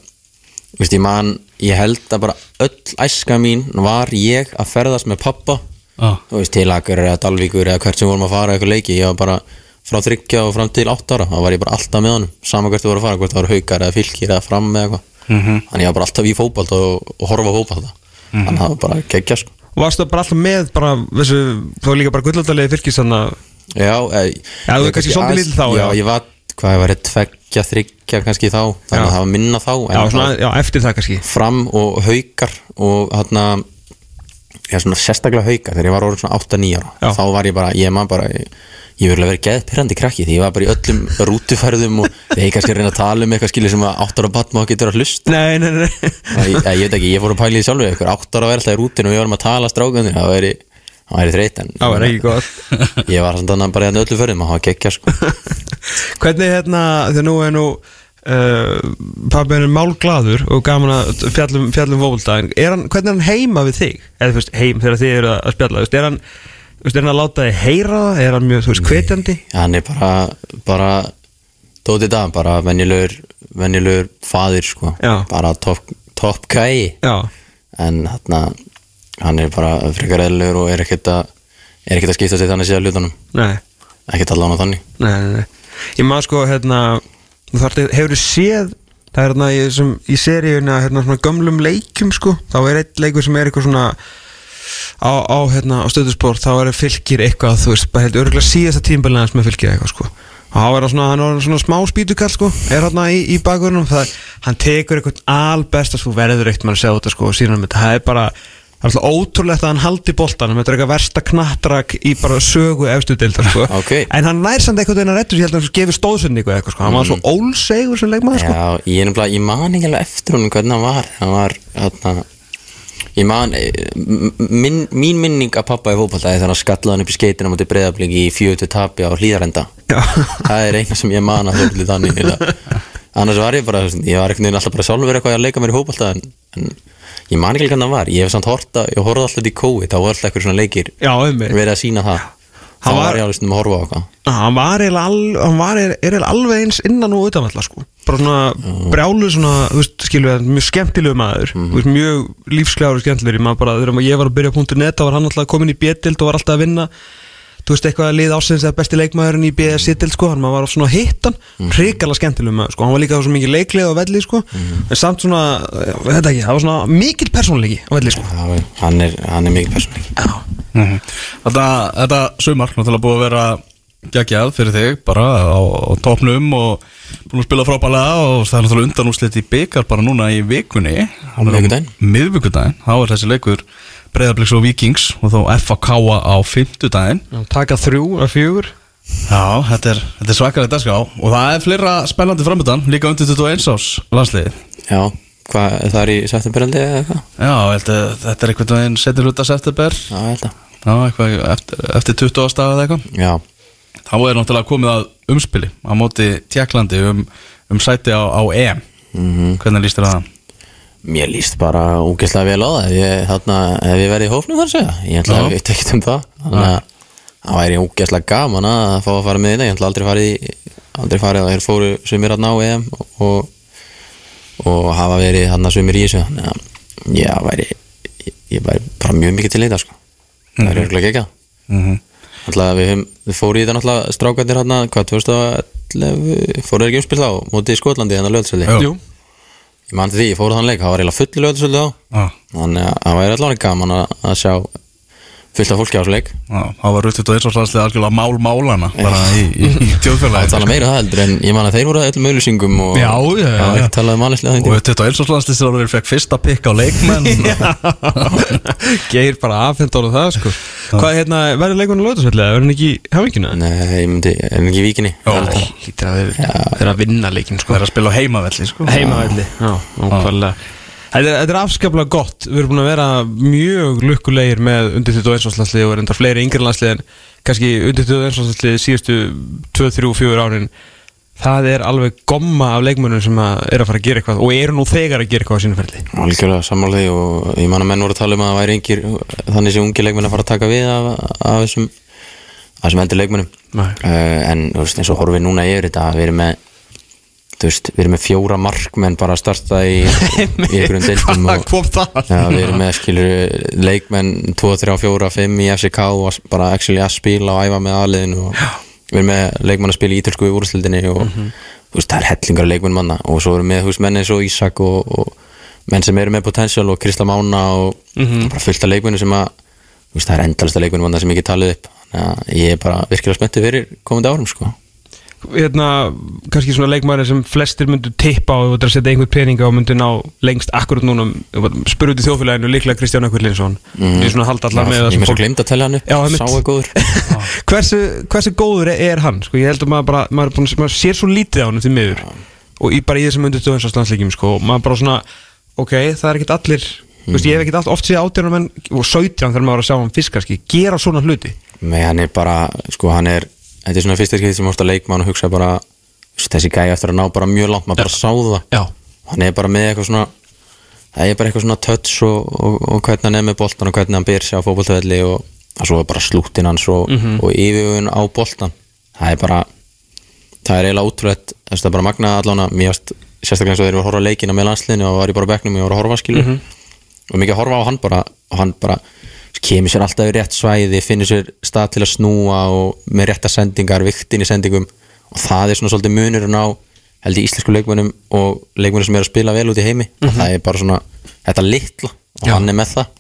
veist, ég man, ég held að bara öll æska mín var ég að ferðast með pappa ah. þú veist, til Akur eða Dalvíkur eða hvert sem vorum að fara eitthvað leiki, ég var bara frá þryggja og fram til átt ára, þá var ég bara alltaf með honum sama hvert þú voru að fara, hvort það voru haukar eða fylgir eða fram eða eitthvað Mhm. þannig ég var bara alltaf í fótbolt og, og horfa á fótbolt þannig að það var bara geggja sko. Varstu bara alltaf með bara, þessu, þá líka bara gullaldalegi fylgis þannig að Já, Já, þú ég kannski lítill þá, Já, já. ég var, hvað ég var, tveggja, þryggja kannski þá, þannig Já. að það var minna þá Já, svona, það- já, eftir það kannski. Fram og haukar og hérna sérstaklega hauka þegar ég var orðin svona 8-9 ára. Þá var ég bara, ég man bara ég, ég verið að vera geðt pyrrandi krakki því ég var bara í öllum rútuferðum og þegar ég kannski að reyna að tala um eitthvað skilur sem að 8 ára batn má getur að hlusta Nei, nei, nei ég, ég, ég veit ekki, ég fór að pæla í því sjálfur eitthvað 8 ára að vera alltaf í rútinu og við varum að tala strákandir það væri, það væri þreyt en Það var ekki gott ég var annað bara í þarna öllu ferðum að hafa geggja sko. Hvernig hérna, þegar nú er nú uh, Pabbi er málglaður og gaman að fjallum, fjallum hann, hvernig er hann heima við þig? Eða heim þegar þið eru að spjalla Er hann, veist, er hann að láta þig heyra það? Er hann mjög, þú veist, hvetjandi? hann er bara bara tótið dag, bara venjulegur venjulegur faðir sko. Já. bara topp top gæi en hann, hann er bara frekar eðlugur og er ekkert að er ekkert að skipta sig þannig síðan hlutunum nei, ekkert allan á þannig nei, nei, nei. Ég maður sko, hérna þú þarft, hefur séð það er hérna í, sem, í seríuna hérna svona gömlum leikjum sko þá er eitt leikur sem er eitthvað svona á, á, hérna, á stöðusport þá er fylgir eitthvað, þú veist, bara heldur örgulega síðasta tímbalina sem er fylgir eitthvað sko. Og er það svona, hann er svona smá spýtukall sko er hérna í, í bakverðunum það, hann tekur eitthvað albest að þú verður eitt mann að segja þetta sko og síðan með það er bara það er alltaf ótrúlegt að hann haldi boltanum. Þetta er eitthvað versta knattrak í bara sögu efstu deildar sko. Ok. en hann nær samt eitthvað þegar hann rettur sér að hann gefur stóðsendingu eitthvað sko. Hann var svo ólsegur sem leikmaður sko. Já, ég er nefnilega, ég man ekki alveg eftir honum hvernig hann var. Hann var, hérna ég man, eh, minn, mín minning af pappa í fótbolta er þegar hann skallaði hann upp í skeitina mútið breyðabliki í fjötu tapi á hlýðarenda það er eina sem ég man að þókli þannig annars var ég bara, ég var veginn alltaf bara sjálfur eitthvað að leika mér í fótbolta en, en ég man ekki hvernig hann var. Ég hef samt horta, ég horfði alltaf í COVID þá var alltaf eitthvað svona leikir Já, verið að sína það þá var- ég alveg stundum að horfa á eitthvað. Hann var eiginlega alveg eins innan og utanvalla sko. Bara svona brjálu svona, þú veist, skilu við mjög skemmtilegu maður, þú veist, mjög lífsklæður og skemmtilegur, þegar ég var að byrja á .net, þá var hann alltaf komin í B-dild og var alltaf að vinna, þú veist, eitthvað að lið ásins eða besti leikmaðurinn í B-dild sko, hann var svona hittan, mm. hrikalega skemmtilegur maður, sko, hann var líka svo mikið leiklið á velli, sko, en samt svona ég veit ekki, það var svona mikil persónleiki á velli, sko. Já, hann er, er mikið persónleik Mhm. Þetta, þetta sumar náttúrulega búið að vera geggjað fyrir þig bara á, á topnum og búin að spila frábælega og það er náttúrulega undanúslit í byggar bara núna í vikunni. Á miðvikudaginn, þá er þessi leikur Breiðabliks og Vikings og þá FAK á fimmtudaginn. Taka þrjú að fjögur. Já, þetta er, þetta er svakalega dagskrá og það er fleira spennandi framöndan líka undir 21 ás landsliði Já, hvað, það er í septemberaldi eða eitthvað? Já, þetta er einhvern veginn setjur hluta september. Já, Já, eitthvað eftir, eftir 20 ástaf eða eitthvað. Já, Þá er náttúrulega komið að umspili á móti Tjekklandi um, um sæti á, á EM. Hvernig líst þér að það? mér líst bara úgeðslega vel á það. Ég, þarna, ef ég verið í hófnum þar segja. Ég ætla að veit ekkert um það. Þannig að það væri úgeðslega gaman að fá að fara með þetta ég ætla aldrei farið aldrei farið að hér fóru sumir að ná EM og, og hafa verið hann að sumir í þessu. Þannig að já, væri ég, ég væri bara mjög mikið til þetta sko. Það er örgulega ekki -hmm. Alltaf við, við fórum í þetta náttúrulega strákandir hérna, hvað, 2011 fóruð ekki umspill á, mótið í Skotlandi hérna lögðsöldi, Jú. Ég man til því, ég fóruð þann leik, það var eiginlega full lögðsöldi á Já, þannig að það væri allavega gaman að, að sjá fullt af fólki á þessu leik. Já, það var rutt 21 ás landsliði algjörlega mál málana bara í, í, í það tjóðfélagi tala meira um það heldur en ég man að þeir voru að öllum auðlýsingum og Já, já, já, það já. ekki talað um aðeinslega Og 21 ás landsliði sem það fekk fyrsta pikk á leikmenn. Geir bara afhengt ára það sko. Hvað hérna, verður leikunum lögðarsvellega? Verður hann ekki í hafingina? Nei, ég myndi, er hann ekki að þeir að vinna leikin sko. Það er að spila á heimavelli sko. Heimavelli, já, nákvæmlega Þetta er, afskaplega gott. Við erum búin að vera mjög lukkulegir með undir 21 landslið og er enda fleiri yngri landslið en kannski undir 21 landslið síðustu 2, 3, 4 árin. Það er alveg gomma af leikmönnum sem að er að fara að gera eitthvað og eru nú þegar að gera eitthvað á sínu ferli. Algjörlega því og ég man að menn voru að tala um að það væri engir þannig sem ungi leikmenn að fara að taka við af, af þessum, af þessum endur leikmennum Nei. uh, en eins og horfum við núna yfir þetta við erum með þú veist, við erum með fjóra markmenn bara að starta í, í einhverjum Hvað og? Já, við erum með skilur leikmenn 2, 3, 4, 5 í FCK og bara actually að spila og æfa með aðliðinu og við erum með leikmenn að spila í ítölsku í úrstildinni og þú veist, það er hellingar leikmenn manna og svo erum við með menn eins og Ísak og, og menn sem eru með potential og Kristla Mána og bara fullt af leikmennu sem að þú veist, það er endalista leikmenn manna sem get talið upp þannig að ég er bara virkilega spenntið fyrir komandi árum sko. Hérna, kannski svona leikmæri sem flestir myndu tippa á og setja einhvern peninga og myndu ná lengst akkurat núna spurðu í þjóðfélaginu líklega Kristján Ökkur Linsson mm. ég svona halda allar með það Ég mér svo glemt að tella hann upp. Já. Sá er góður. Hversu, hversu góður er, er hann sko, ég held að maður bara maður, er að- maður sér svo lítið á hann til miður. Og í, bara í þessum undir stöðunslandsleikjum sko, og maður bara svona, ok, það er ekkert allir mm. veist, ég hef ekkert allt, oft séð átjörnum menn og 17 þegar maður var að sjá hann fiskarski gera svona hluti. Nei, hann er bara, sko, hann er Þetta er svona fyrsta skipti sem að leikmann og hugsa bara Þessi gæi eftir að ná bara mjög langt Maður bara sá það. Hann er bara með eitthvað svona Það er bara eitthvað svona touch og, og, og hvernig hann er með boltan og hvernig hann ber sig á fótboltavelli og, svo er bara slúttin hans og, Mhm. og yfirvögun á boltan Það er bara Það er eiginlega að það er bara magnað allána Mér sérstaklega eins og þegar ég var að horfa leikina með landsliðinu og var ég bara á bekknum og ég var að horfa skilu Mhm. og mikið að horfa á hann bara og hann bara kemur sér alltaf í rétt svæði finnur sér stað til að snúa og með rétta sendingar, viktin í sendingum. Og það er svona svolítið munurinn á held í íslensku leikmönnum og leikmönnum sem er að spila vel út í heimi. Og það er bara svona þetta litla og Já. hann er með það.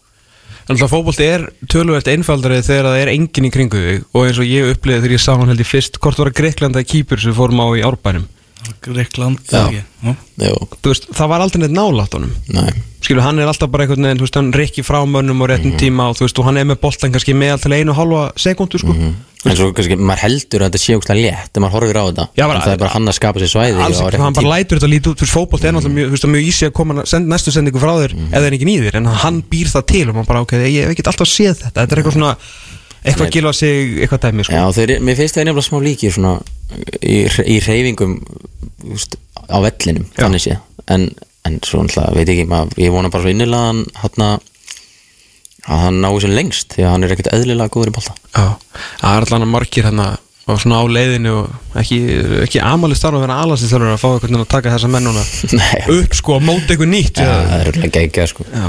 Þannig að fótbolti er töluvert einfaldari þegar það er enginn í kringu þig og eins og ég upplýði þegar ég sá hann held í fyrst hvort var að Greiklanda kýpur sem fórum á í árbænum Þú veist, það var aldrei neitt nálátt honum. Nei, skilur, hann er alltaf bara einhvern veginn, þú veist, hann rikki frá mönnum á réttum tíma og þú veist, og hann er með boltan kannski með til einu og halva sekundu, sko. En svo kannski maður heldur að þetta sé ógstlega létt þegar maður horfir á þetta. Já, bara- en það er bara hann að skapa sér svæði alls hann bara tíma. lætur þetta lítið út, þú veist, fótbolt er náttúrulega mjög, þú veist, mjög ísi að koma send, næstu sendingu frá þér eða er ekki nýðir, en hann býr það til og maður bara, ok, ég hef ekkert alltaf séð þetta. Þetta er eitthvað svona, eitthvað gilva sig eitthvað dæmi, sko. Já, þeir, mér finnst það nefnilega smá líkir svona í, í reyfingum úst, á vellinum, Já. þannig sé en, en svo náttúrulega, veit ekki maður, ég vona bara svo innilega að hann hann að hann náu sem lengst því að hann er ekkert eðlilega góður í bolta. Já, það er allan að margir hérna og svona á leiðinu og ekki, ekki amalist þar að vera alasist þar að fá einhvern veginn að taka þessa mennuna upp sko, á móti eitthvað nýtt Já, það er örugglega geggjað sko. Já.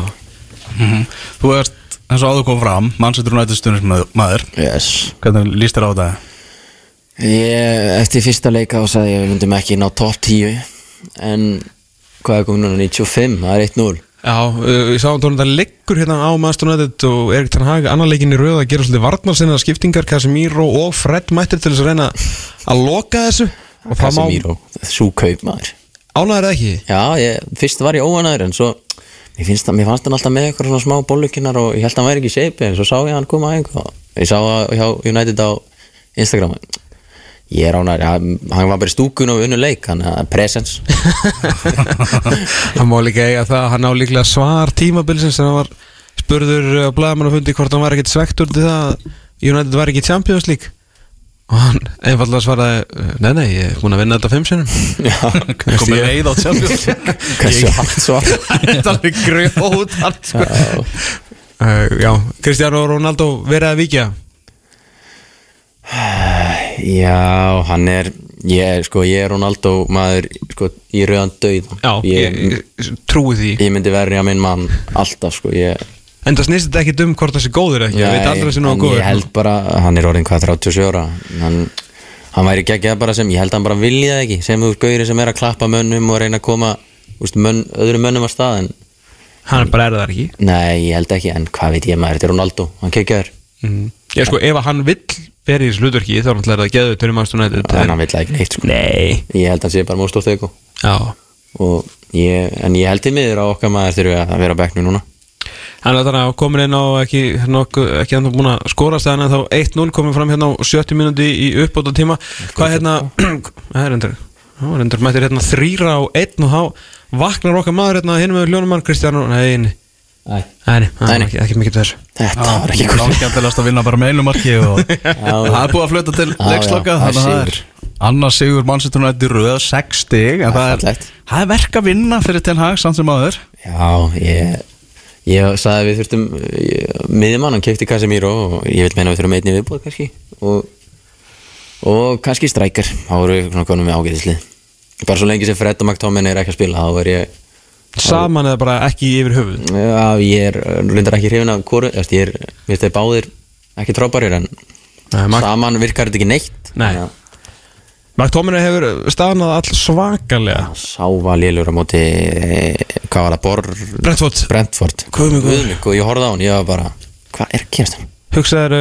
Þú ert, eins og áður kom fram Manchester United stundismæður yes. Hvernig líst þér á þetta? Ég, eftir fyrsta leika þá sagði ég að við myndum ekki ná top 10 en hvað er komið núna? 95, það er 1-0 Já, ég sá tónum það liggur hérna á United og Erik Ten Hag annar leikin í rauð að gera svolítið varnarsinna skiptingar. Casemiro og Fred mættir til þess að reyna að loka þessu. Casemiro, sú kaup maður. Ánæður ekki? Já, ég, fyrst var ég óanæður en svo Mér, finnst, það- mér fannst hann alltaf með eitthvað svona smá bollukinnar og ég held að hann væri ekki í shape en svo sá ég hann koma að einhver ég sá það hjá United á Instagram ég er ánæður, ja, hann var bara í stúkun og unnu leik, hann er presence Hann má líka eiga það að hann á líklega svar tímabilsins sem hann var spurður á blæðamann og fundi hvort hann var ekkert svektur til það að United var ekki Champions League. Og hann einfallega svaraði nei nei, ég er búin að vinna þetta fimm sinnum. Já, Komið leið á Champions League. Hversu hægt svar? Þetta er grjót hann, sko. Já, Cristiano Ronaldo verið að vikja Já, hann er ég, er, sko, ég er Ronaldo maður sko, í rauðan döið Já, ég, ég, trúi því. ég myndi verja minn mann alltaf sko, ég, En það snýst þetta ekki um hvort það sé góður ekki Ég veit aldrei að sé en nógu góður. ég held bara, hann er orðin hvað 37 ára? Hann, hann væri geggjað bara sem ég held hann bara vilja það ekki sem veist gauðri sem er að klappa mönnum og reyna að koma úst, mönn, öðrum mönnum á stað en Hann er bara erðar ekki? Nei, ég held ekki, en hvað veit ég maður þetta er Ronaldo, hann kekkjaður mm. Ég sko, ef hann vill verið í þessu hlutverki þá er hann að geða þetta um aðstunni en hann vill það ekki neitt sko. Nei. Ég held að hann sé bara móst stórt auku Já. Og ég, en ég held til miður að okkar maður þurfi að vera á bekknu núna. Hann þannig að komin inn á ekki, ekki ennþá búin að skora stæðan en þá 1-0 komin fram hérna á 70 mínúti í uppbóta tíma Hvað hérna, það er endur Það er endur mættir hérna þrýra á 1 og þá vaknar okkar maður hérna hinn með Ljónumann Kristján Nei, nei, er ekki, mikið til þessu þetta var ekki góð Langkjöndilegast að vinna bara með einu marki og það er búið að flöta til leiksloka þannig að það er annars sigur Manchester United í röð 6 stig en það er, er verk að vinna fyrir Ten Hag samt sem aður Já, ég Ég sagði við þurftum miðjumann, hann keipti Casemiro og ég vil meina við þurfum einni viðbúð kannski. Og, og kannski strækjar þá voru við svona konum með ágæðislið bara svo lengi sem Fred og McTomin er ekki að spila þá er ég Saman eða bara ekki yfir höfuð Já, ég er reyndar ekki hrifin af kóru ég er, mér finnst þeir báðir ekki tróparir en Nei, saman virkar þetta ekki neitt Nei. Þannig að McTominay hefur staðnað all svakalega Sá var lélur á móti eh, hvað var það, Bor Brentford Brentford Guð minn góður. Guð minn góður, ég horfði á hann, ég var bara hvað er að gerast hann? Hugsaður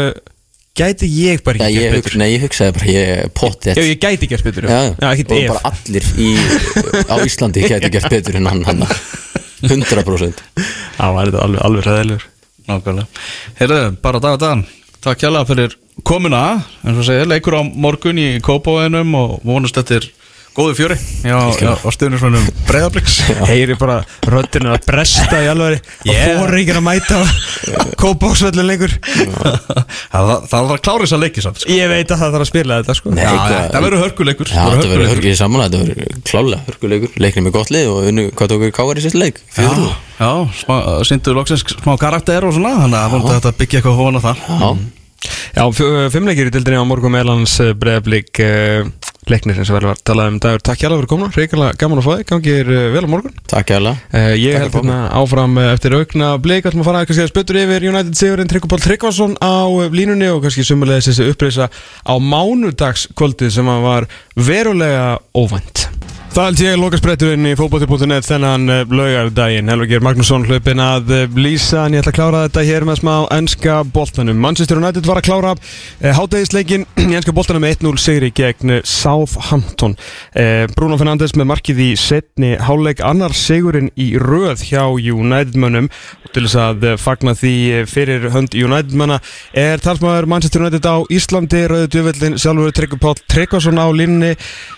gæti ég bara ekki ég, gert betur? nei, ég hugsaði bara, ég pottið Já, ég gæti gert betur. Já, og bara allir í, á Íslandi gæti gert betur en hann hann. 100% Já, var þetta alveg, alveg ræðilegur Nákvæmlega. Heyrðu, bara dag að dag. Takk hjálpa fyrir komuna. En svo segir, leikur á morgun í Kópavóinum Og vonast eftir góðu fjöri. Já, já á stuðnisvænum Breiðabliks. Heyri bara röddinu að bresta í alveg Yeah. og fór ekki að mæta kópásvellin lengur. Það það var að klára þess að leiki samt sko. Ég veit að það þarf að spila þetta sko. Nei, Já, það verður hörkuleikur. Já, þetta verður hörgið saman, þetta verður klálega hörguleikur Leiknir með gott lið og unnu, hvað tókur Káar í sérst leik? Já, Fjögur já, smá, síndu loksins smá karakter og svona Þannig að vonandi að byggja eitthvað hóna það. Já, fimmleikir í dildinni á morgun meðlans breyðablík uh, leiknir og vel var talað um dagur Takk hjálpa fyrir komuna, reyngarlega gaman að fá þig. Gangi er uh, vel á morgun. Takk hjá Uh, ég Takk held hérna áfram uh, eftir aukna bleik ætlum að fara kannski að spötur yfir United Sigurinn Tryggupál Tryggvason á línunni og kannski sumulegis þessi uppreysa á mánudagskvöldið sem var verulega óvænt Það held ég lokaspretturinn í fótbolti.net þennan uh, laugardaginn. Helvar Geir Magnússon hlaupin að uh, lýsa en ég ætla að klára þetta hér með smá ennska boltanum. Manchester United var að klára uh, hátægisleikin í ennska boltanum með 1-0 sigri gegn Southampton. Bruno Fernandes með markið í setni háleik annar sigurinn í röð hjá United-mönnum til þess að fagna því fyrir hönd United-manna er talsmaður Manchester United á Íslandi. Rauðu djöfellin sjálfur Tryggvi Páll Tryggvason á línni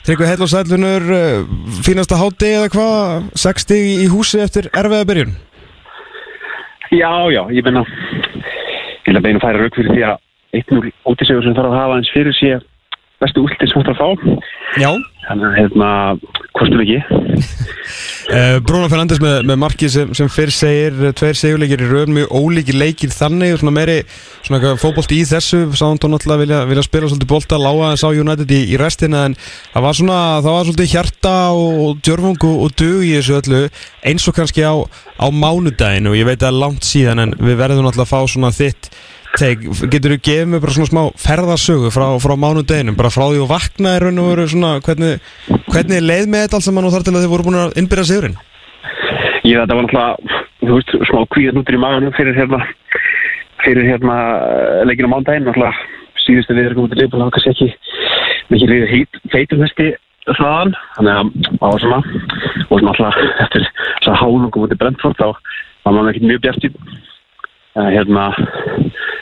Tryggvi Heill og Sælunur fínasta háti eða hvað? 60 í húsi eftir erfiða byrjun? Já, já, ég menna ég vil að beina færa rauk fyrir því að 1-0 útisegur sem þarf að hafa eins fyrir sé bestu últið sem þetta að fá. Já þannig að hérna, kostum ekki. Uh, Bruno Fernandes með, með markið sem, sem fyrr segir uh, tveir segjuleikir í röð mjög ólíkir leikir þannig og svona meiri svona fótbolt í þessu sáðan náttúrulega vilja, vilja spila svolítið bolta lága en sá United í, í restina en það var svona það var svolítið hjarta og, og djörfung og, og dug í þessu öllu eins og kannski á, á mánudaginn og ég veit að langt síðan en við verðum náttúrulega að fá svona þitt Teg, getur þú gefið mig bara svona smá ferðarsögu frá, frá mánudeginum, bara frá því að vakna er raun og veru svona, hvernig, hvernig er leið með þetta alls saman og þar til að þið voru búin að innbyrja sigurinn? Ég þetta var náttúrulega, þú veist, smá kvíðan út í maðunum fyrir hérna fyrir hérna leikinu á mándaginn náttúrulega síðustu við erum út í leifbúin kannski ekki mikið liðið heit, feitum hesti þaðan, þannig að svona og náttúrulega eftir þess að hálungum út í Brentford þá var maður ekkert mjög bjart í uh, hérna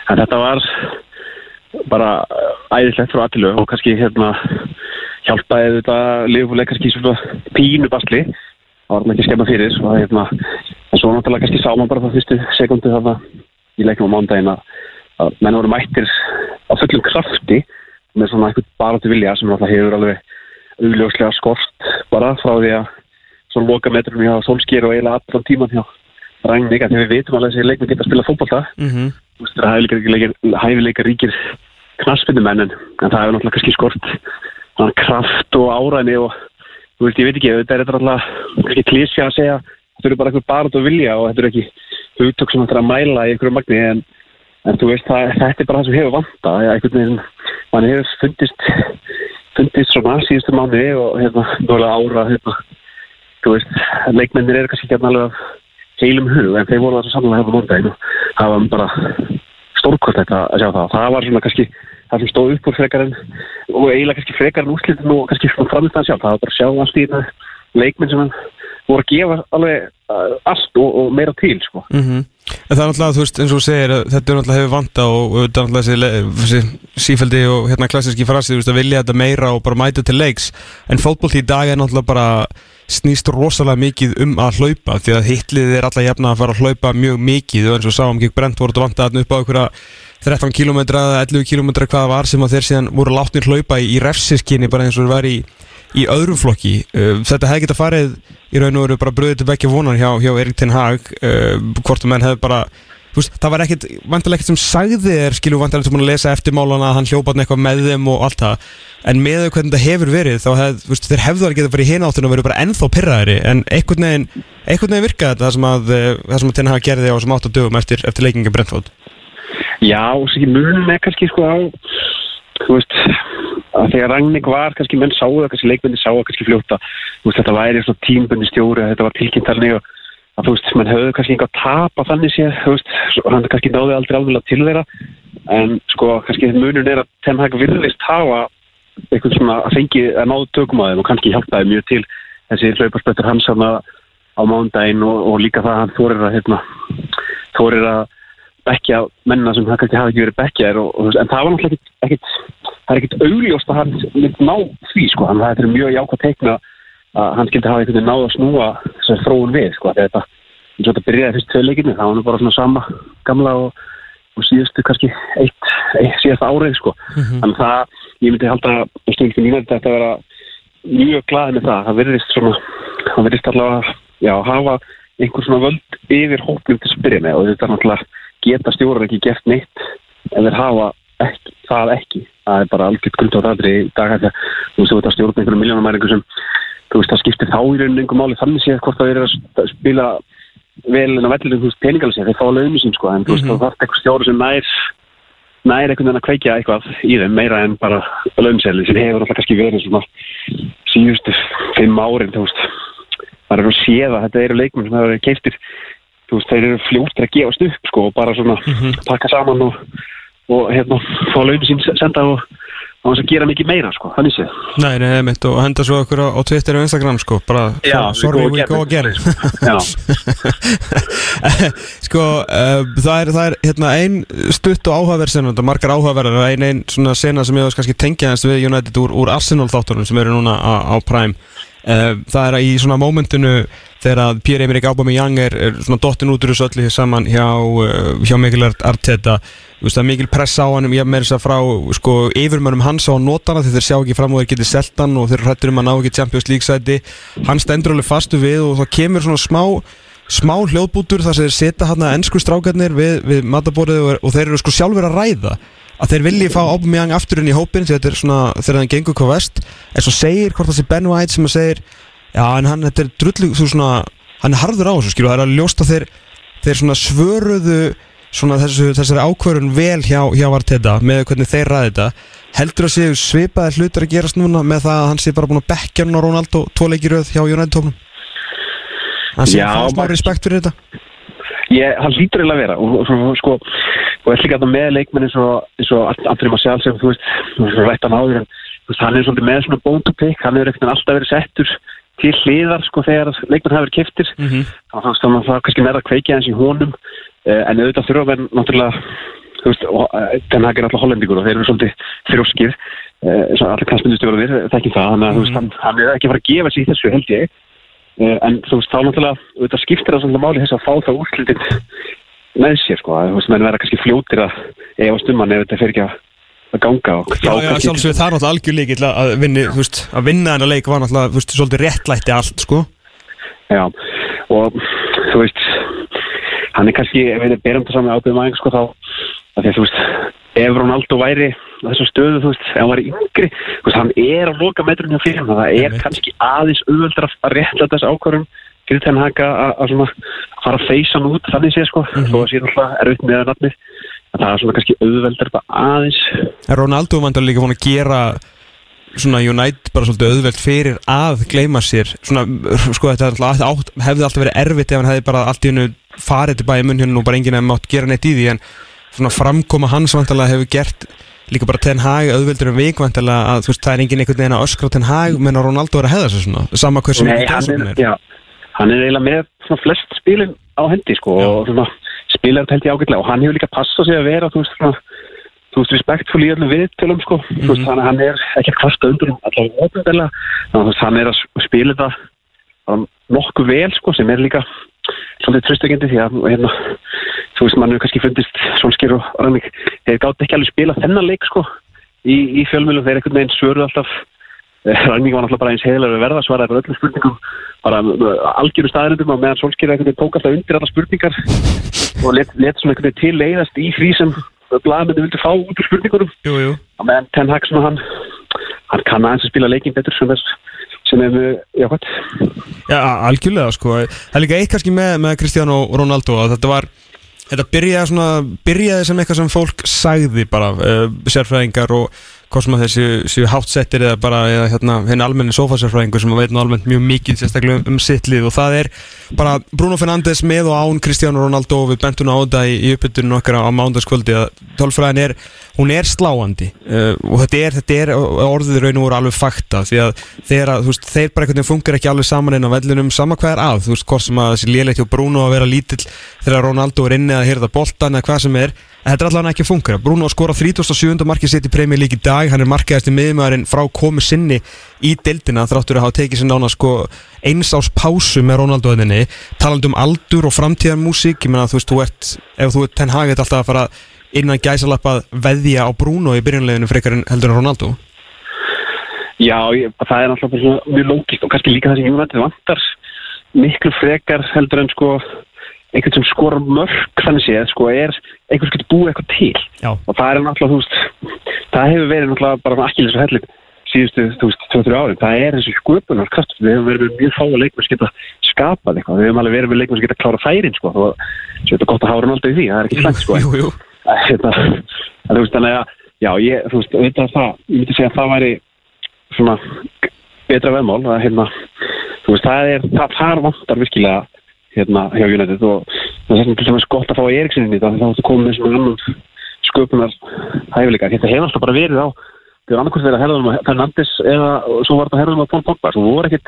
en þetta var bara æðislegt frá allilu og kannski hérna hjálpaði þetta liðbúlega kannski svona pínu basli. Það var ekki skemma fyrir og hérna, en svo náttúrulega kannski sá maður bara það fyrstu sekundu þarna í leiknum á mándaginn að, menn voru mættir á fullum krafti með svona eitthvað baráttu vilja sem náttúrulega hefur alveg augljóslega skort bara frá því að svona loka metrum hjá Solskýr og eiginlega allan tíman hjá Að því við vitum alveg að þessi leikmenn geta að spila fótbolta Mm -hmm. Þú veist, það hæfileika, ríkir knaspindumenn en, það hefur náttúrulega kannski skort kraft og áræni og þú veist, ég veit ekki, þetta er alltaf klísja að segja þetta eru bara eitthvað barð og vilja og þetta eru ekki hugtök sem þetta er að mæla í einhverju magni en, en þú veist, það, þetta er bara það sem hefur vanta ja, einhvern veginn, mann hefur fundist fundist svona síðustu mánu og hérna, nálega ára hérna, þú veist, leikmennir eru kannski ekki alveg af heilum hug en þeir voru svo sannlega hefur móndaginn og það var bara stórkvöld að sjá það. Það var svona kannski það sem stóð upp úr frekar en og eiginlega kannski frekar en úrslitin og kannski svona framistæðan sjálf. Það var bara að sjá allt í þetta leikmenn sem hann voru að gefa alveg uh, allt og, og meira til sko. En það er náttúrulega, þú veist, eins og segir að þetta er náttúrulega hefur vanta og þetta er náttúrulega þessi, sífældi og hérna klassíski frasi, þú veist, að vilja þetta meira og bara mæta til leiks. En fótbolti í dag er náttúrulega bara snýst rosalega mikið um að hlaupa því að hitlið er alla jafna að fara að hlaupa mjög mikið og eins og sáum gegn Brent voru þetta vanta þarna upp á einhverja 13 km eða 11 km hvað það var sem að þeir síðan voru látnir hlaupa í, refsiskinni bara eins og var í í öðrum flokki. Uh, þetta hefði getað farið í raun og veru bara bröðið til vekja vonar hjá, hjá Erik Ten Hag uh, hvort að menn hefði bara veist, það var ekkert, vantilega ekkert sem sagði þér skilju vantilega sem búin að lesa eftirmálana að hann hljópaði eitthvað með þeim og allt það. En með þau hvernig þetta hefur verið þá hef, veist, þeir hefðu alveg getað farið í hináttunum og verið bara ennþá pyrraðari en einhvern veginn, einhvern veginn virkaði þetta það sem að, uh, það sem að Ten Hag gerði á þessum 8 dögum eftir, eftir leikinga Brentford. Já, og ekki munum með kannski sko á þú veist að þegar Ragník var, kannski menn sáu það kannski leikmenni sáu það kannski fljóta þú veist, þetta væri svona tímbundi stjóri þetta var tilkynnt þannig og að þú veist, menn höfðu kannski einhver tap að þannig sé, þú veist, hann kannski náði aldrei alveg til þeirra. En sko kannski munun er að Ten Hag virðist hafa eitthvað svona að fengi að náðu tökum á þeim og kannski hjálpaði mjög til þessi hlauparspöttur hans á mándaginn og, og líka það að hann þorir að hérna, þorir að bekkja menna sem það kannski hafi ekki verið og, en það var náttúrulega ekkit, ekkit það er ekkit augljóst að hann ná því sko, hann það er mjög jákvæð teikna að hann skildi hafa einhvern veginn náð að snúa þessar þróun við sko, þetta eins og þetta byrjaði fyrst tvei leikinu, það var nú bara svona sama gamla og, og síðustu kannski eitt, eitt síðasta árið sko. Þannig það, ég myndi halda að þetta að vera mjög glaðið með það, það verðist svona það verðist allavega, já, hafa einhver svona völd yfir hóknum til að byrja með. Og þetta er náttúrulega geta stjórar ekki gert neitt ef þeir hafa ekki, það ekki. Það er bara algjört grund á það þú veist að sem það skiptir þá í rauninu einhver máli þannig séð hvort það er að sp- spila vel en á vellinu þú veist peningalega séð þeir fá lögum sín sko en þú veist þá þarf eitthvað stjóri sem nær nær einhvern veginn að kveikja eitthvað í þeim meira en bara lögumsæli sem hefur alltaf kannski verið svona síðustu fimm árin þú veist. Það er að séð að þetta eru leikmenn sem hafa verið keiftir þú veist, þeir eru fljóttir að gefast upp sko, og bara svona taka saman og, og hérna, fá launin sín senda og á þess að gera mikið meira sko, þannig séð. Nei, nei, mitt og henda svo okkur á, á Twitter og Instagram sko, bara Já, sorry we go again. Já, Sko, uh, það er, það er hérna ein stutt og áhugaverð er margar áhugaverðar og ein, ein svona sena sem ég veist kannski tengja hans við United úr, úr Arsenal þáttunum sem eru núna á, á Prime það er að í svona mómentinu þegar Pierre-Emerick Aubameyang er, er svona dottin út úr þessu öllu saman hjá, uh, hjá Mikil Arteta. Þú veist, það er mikil press á hann ég meira þess að frá sko, yfirmönnum hans á notana þegar þeir sjá ekki fram og þeir geti selt hann og þeir hrættur um að ná ekki Champions League sæti. Hann stendur alveg fastu við og það kemur svona smá smá hljóðbútur þar sem þeir setja hann að ennsku strákarnir við, við mataborðið og, og þeir eru sko sjálfur að ræða að þeir vilji fá Aubameyang aftur inn í hópin því þetta er svona þegar hann gengur hvað vest en svo segir hvort það sé Ben White sem að segir já en hann þetta er drullu þú svona hann er harður á þessu skilu það er að ljósta þeir þeir svona svöruðu svona þessu, þessari ákvörun vel hjá, hjá Arteta með hvernig þeir ræði þetta. Heldur að séu svipaði hlutur að gerast núna með það að hann sé bara búin að bekkja hann og Ronaldo tvo leikir hjá tóknum hann sé að fá smá respekt fyrir þetta ég, hann lítur eiginlega að vera og, og, sko, og er líka með leikmenn eins og, eins og Andri Marcial sem þú veist, þú veist, rætt hann áður en veist, hann er svolítið með svona bone to pick hann er ekkert alltaf verið settur til hliðar sko þegar leikmenn hafa verið keftir mm -hmm. þannig að það var kannski verða að kveikja eins í honum uh, en auðvitað þurfa menn náttúrulega þú veist, uh, den hag er alltaf hollendingur og þeir eru svolítið þrjóskir og allir knastmyndustjóður við þekkjum það, þannig að þú veist, hann, er ekki að fara að gefa sig í þessu held ég en þú veist, þá náttúrulega auðvitað skiptir það svolítið máli þess að fá það úrslitin með sér, sko, þú veist, menn verða kannski fljótir að efa stumman ef þetta fer ekki að ganga og Já, já, kannski- sjálfsög það er náttúrulega algjör líkill að vinni, þú veist, að vinna þennan leik var náttúrulega, þú veist, svolítið réttlætti allt, sko. Já, og þú veist, hann er kannski, ef við berum það saman ábyrðum aðeins, sko, þá, að því þú veist, ef Ronaldo væri á þessu stöðu, þú veist, ef hann væri yngri, þú veist, hann er að loka metrunum fyrir hann, það er kannski aðeins auðveldur að réttla þessu ákvörðum fyrir þennan haka að, svona fara að feysa hann út, þannig sé, sko, þó að sé náttúrulega erfitt með að nafnið, að það er svona kannski auðveldur bara aðeins, En Ronaldo vantar líka búin að gera svona United bara svolítið auðvelt fyrir að gleyma sér. Svona, sko þetta er alltaf hefði alltaf verið erfitt ef hann hefði bara allt í hennu farið til bæði munn hérna og bara enginn hefði mátt gera neitt í því en svona framkoma hans vantarlega hefur gert líka bara Ten Hag auðveldur um vik vantarlega að þú veist það er enginn einhvern veginn að öskra Ten Hag menn að Ronaldo er að hefða sér svona sama hversu Nei, mikið hann er, já, hann er eiginlega með svona flest spilin á hendi sko, og svona spilar þetta held ég ágætlega og hann hefur líka passað sig að vera þú veist, svona, þú veist, respektfull í öllum viðtölum sko, þú veist, þannig að hann er ekki að kvarta undur um allavega óbyrðilega þannig að þú veist, hann er að spila þetta nokkuð vel sko, sem er líka svolítið tröstökendi því að hérna, þú veist, mann hefur kannski fundist Solskjör og Rannik, þeir gátt ekki alveg spila þennan leik sko, í, í fjölmjölum þeir einhvern veginn svöruð alltaf Ræning var náttúrulega bara eins heiðilega við verða svaraði bara öllum spurningum bara algjöru staðarindum og meðan einhvern veginn tók alltaf undir alla spurningar og let, let svona veginn til leiðast í því sem blaðmenni vildi fá út úr spurningunum. Jú, jú. Og meðan Ten Hag svona hann hann kann aðeins að spila leikin betur sem þess sem er mjög jákvæmt Já, algjörlega sko. Það er líka eitt kannski með, með Cristiano Ronaldo að þetta var Þetta byrjaði, svona, byrjaði sem eitthvað sem fólk sagði bara uh, sérfræðingar og hvort sem að þessi séu hátsettir eða bara eða, hérna, henni almenni sofasérfræðingur sem veit nú almennt mjög mikið sérstaklega um, um sitt lið. Og það er bara Bruno Fernandes með og án Cristiano Ronaldo og við bentum á þetta í, í uppbyttunum okkar á mándaskvöldi að tölfræðin er, hún er sláandi. Uh, og þetta er, þetta er orðið raun og voru alveg fakta því að þeir, að, veist, þeir bara einhvern veginn funkar ekki alveg saman inn á vellinum sama hvað er að, þú veist, hvort sem að þessi léleitt hjá Bruno að vera lítill þegar Ronaldo er inni að hýrða boltan eða hvað sem er en þetta er allavega ekki að funkar. Bruno skora 37. markið sitt í premjör lík í dag, hann er markaðist í miðjumæðurinn frá komu sinni í deildina þráttur að hafa tekið sér nána sko eins ás pásu með Ronaldo henni talandi um aldur og framtíðarmúsík ég menna þú veist, þú ert, ef þú ert ten hagið alltaf að fara innan gæsalappa veðja á Bruno í byrjunleginu frekar en heldur en Ronaldo Já, ég, það er náttúrulega mjög lógist og kannski líka það sem Jónættið vantar miklu frekar heldur en sko einhvern sem skor mörg þannig séð sko er einhvers getur búið eitthvað til. Já. og það er náttúrulega þú veist það hefur verið náttúrulega bara ekki þessu hellin síðustu þú veist 2-3 ári það er þessu sköpunar kraft við hefum verið með mjög fáa leikmenn sem geta skapað eitthvað. Við hefum alveg verið með leikmenn sem geta klára færin sko. Og svo er þetta gott að hafa Ronaldo í því það er ekki slæmt sko. Jú, jú Hérna, en þú veist, þannig að já, ég, þú veist, veit að það, ég myndi segja að það væri svona betra veðmál, að hérna þú veist, það er, það þar vantar virkilega hérna hjá United og það er til dæmis gott að fá þetta þá ertu komið með svona annan sköpunar hæfileikar, þetta hefur alltaf bara verið á það er annarkvæmst verið að herðum að Fernandes eða svo var þetta að herðum að Paul Pogba svo voru ekkit,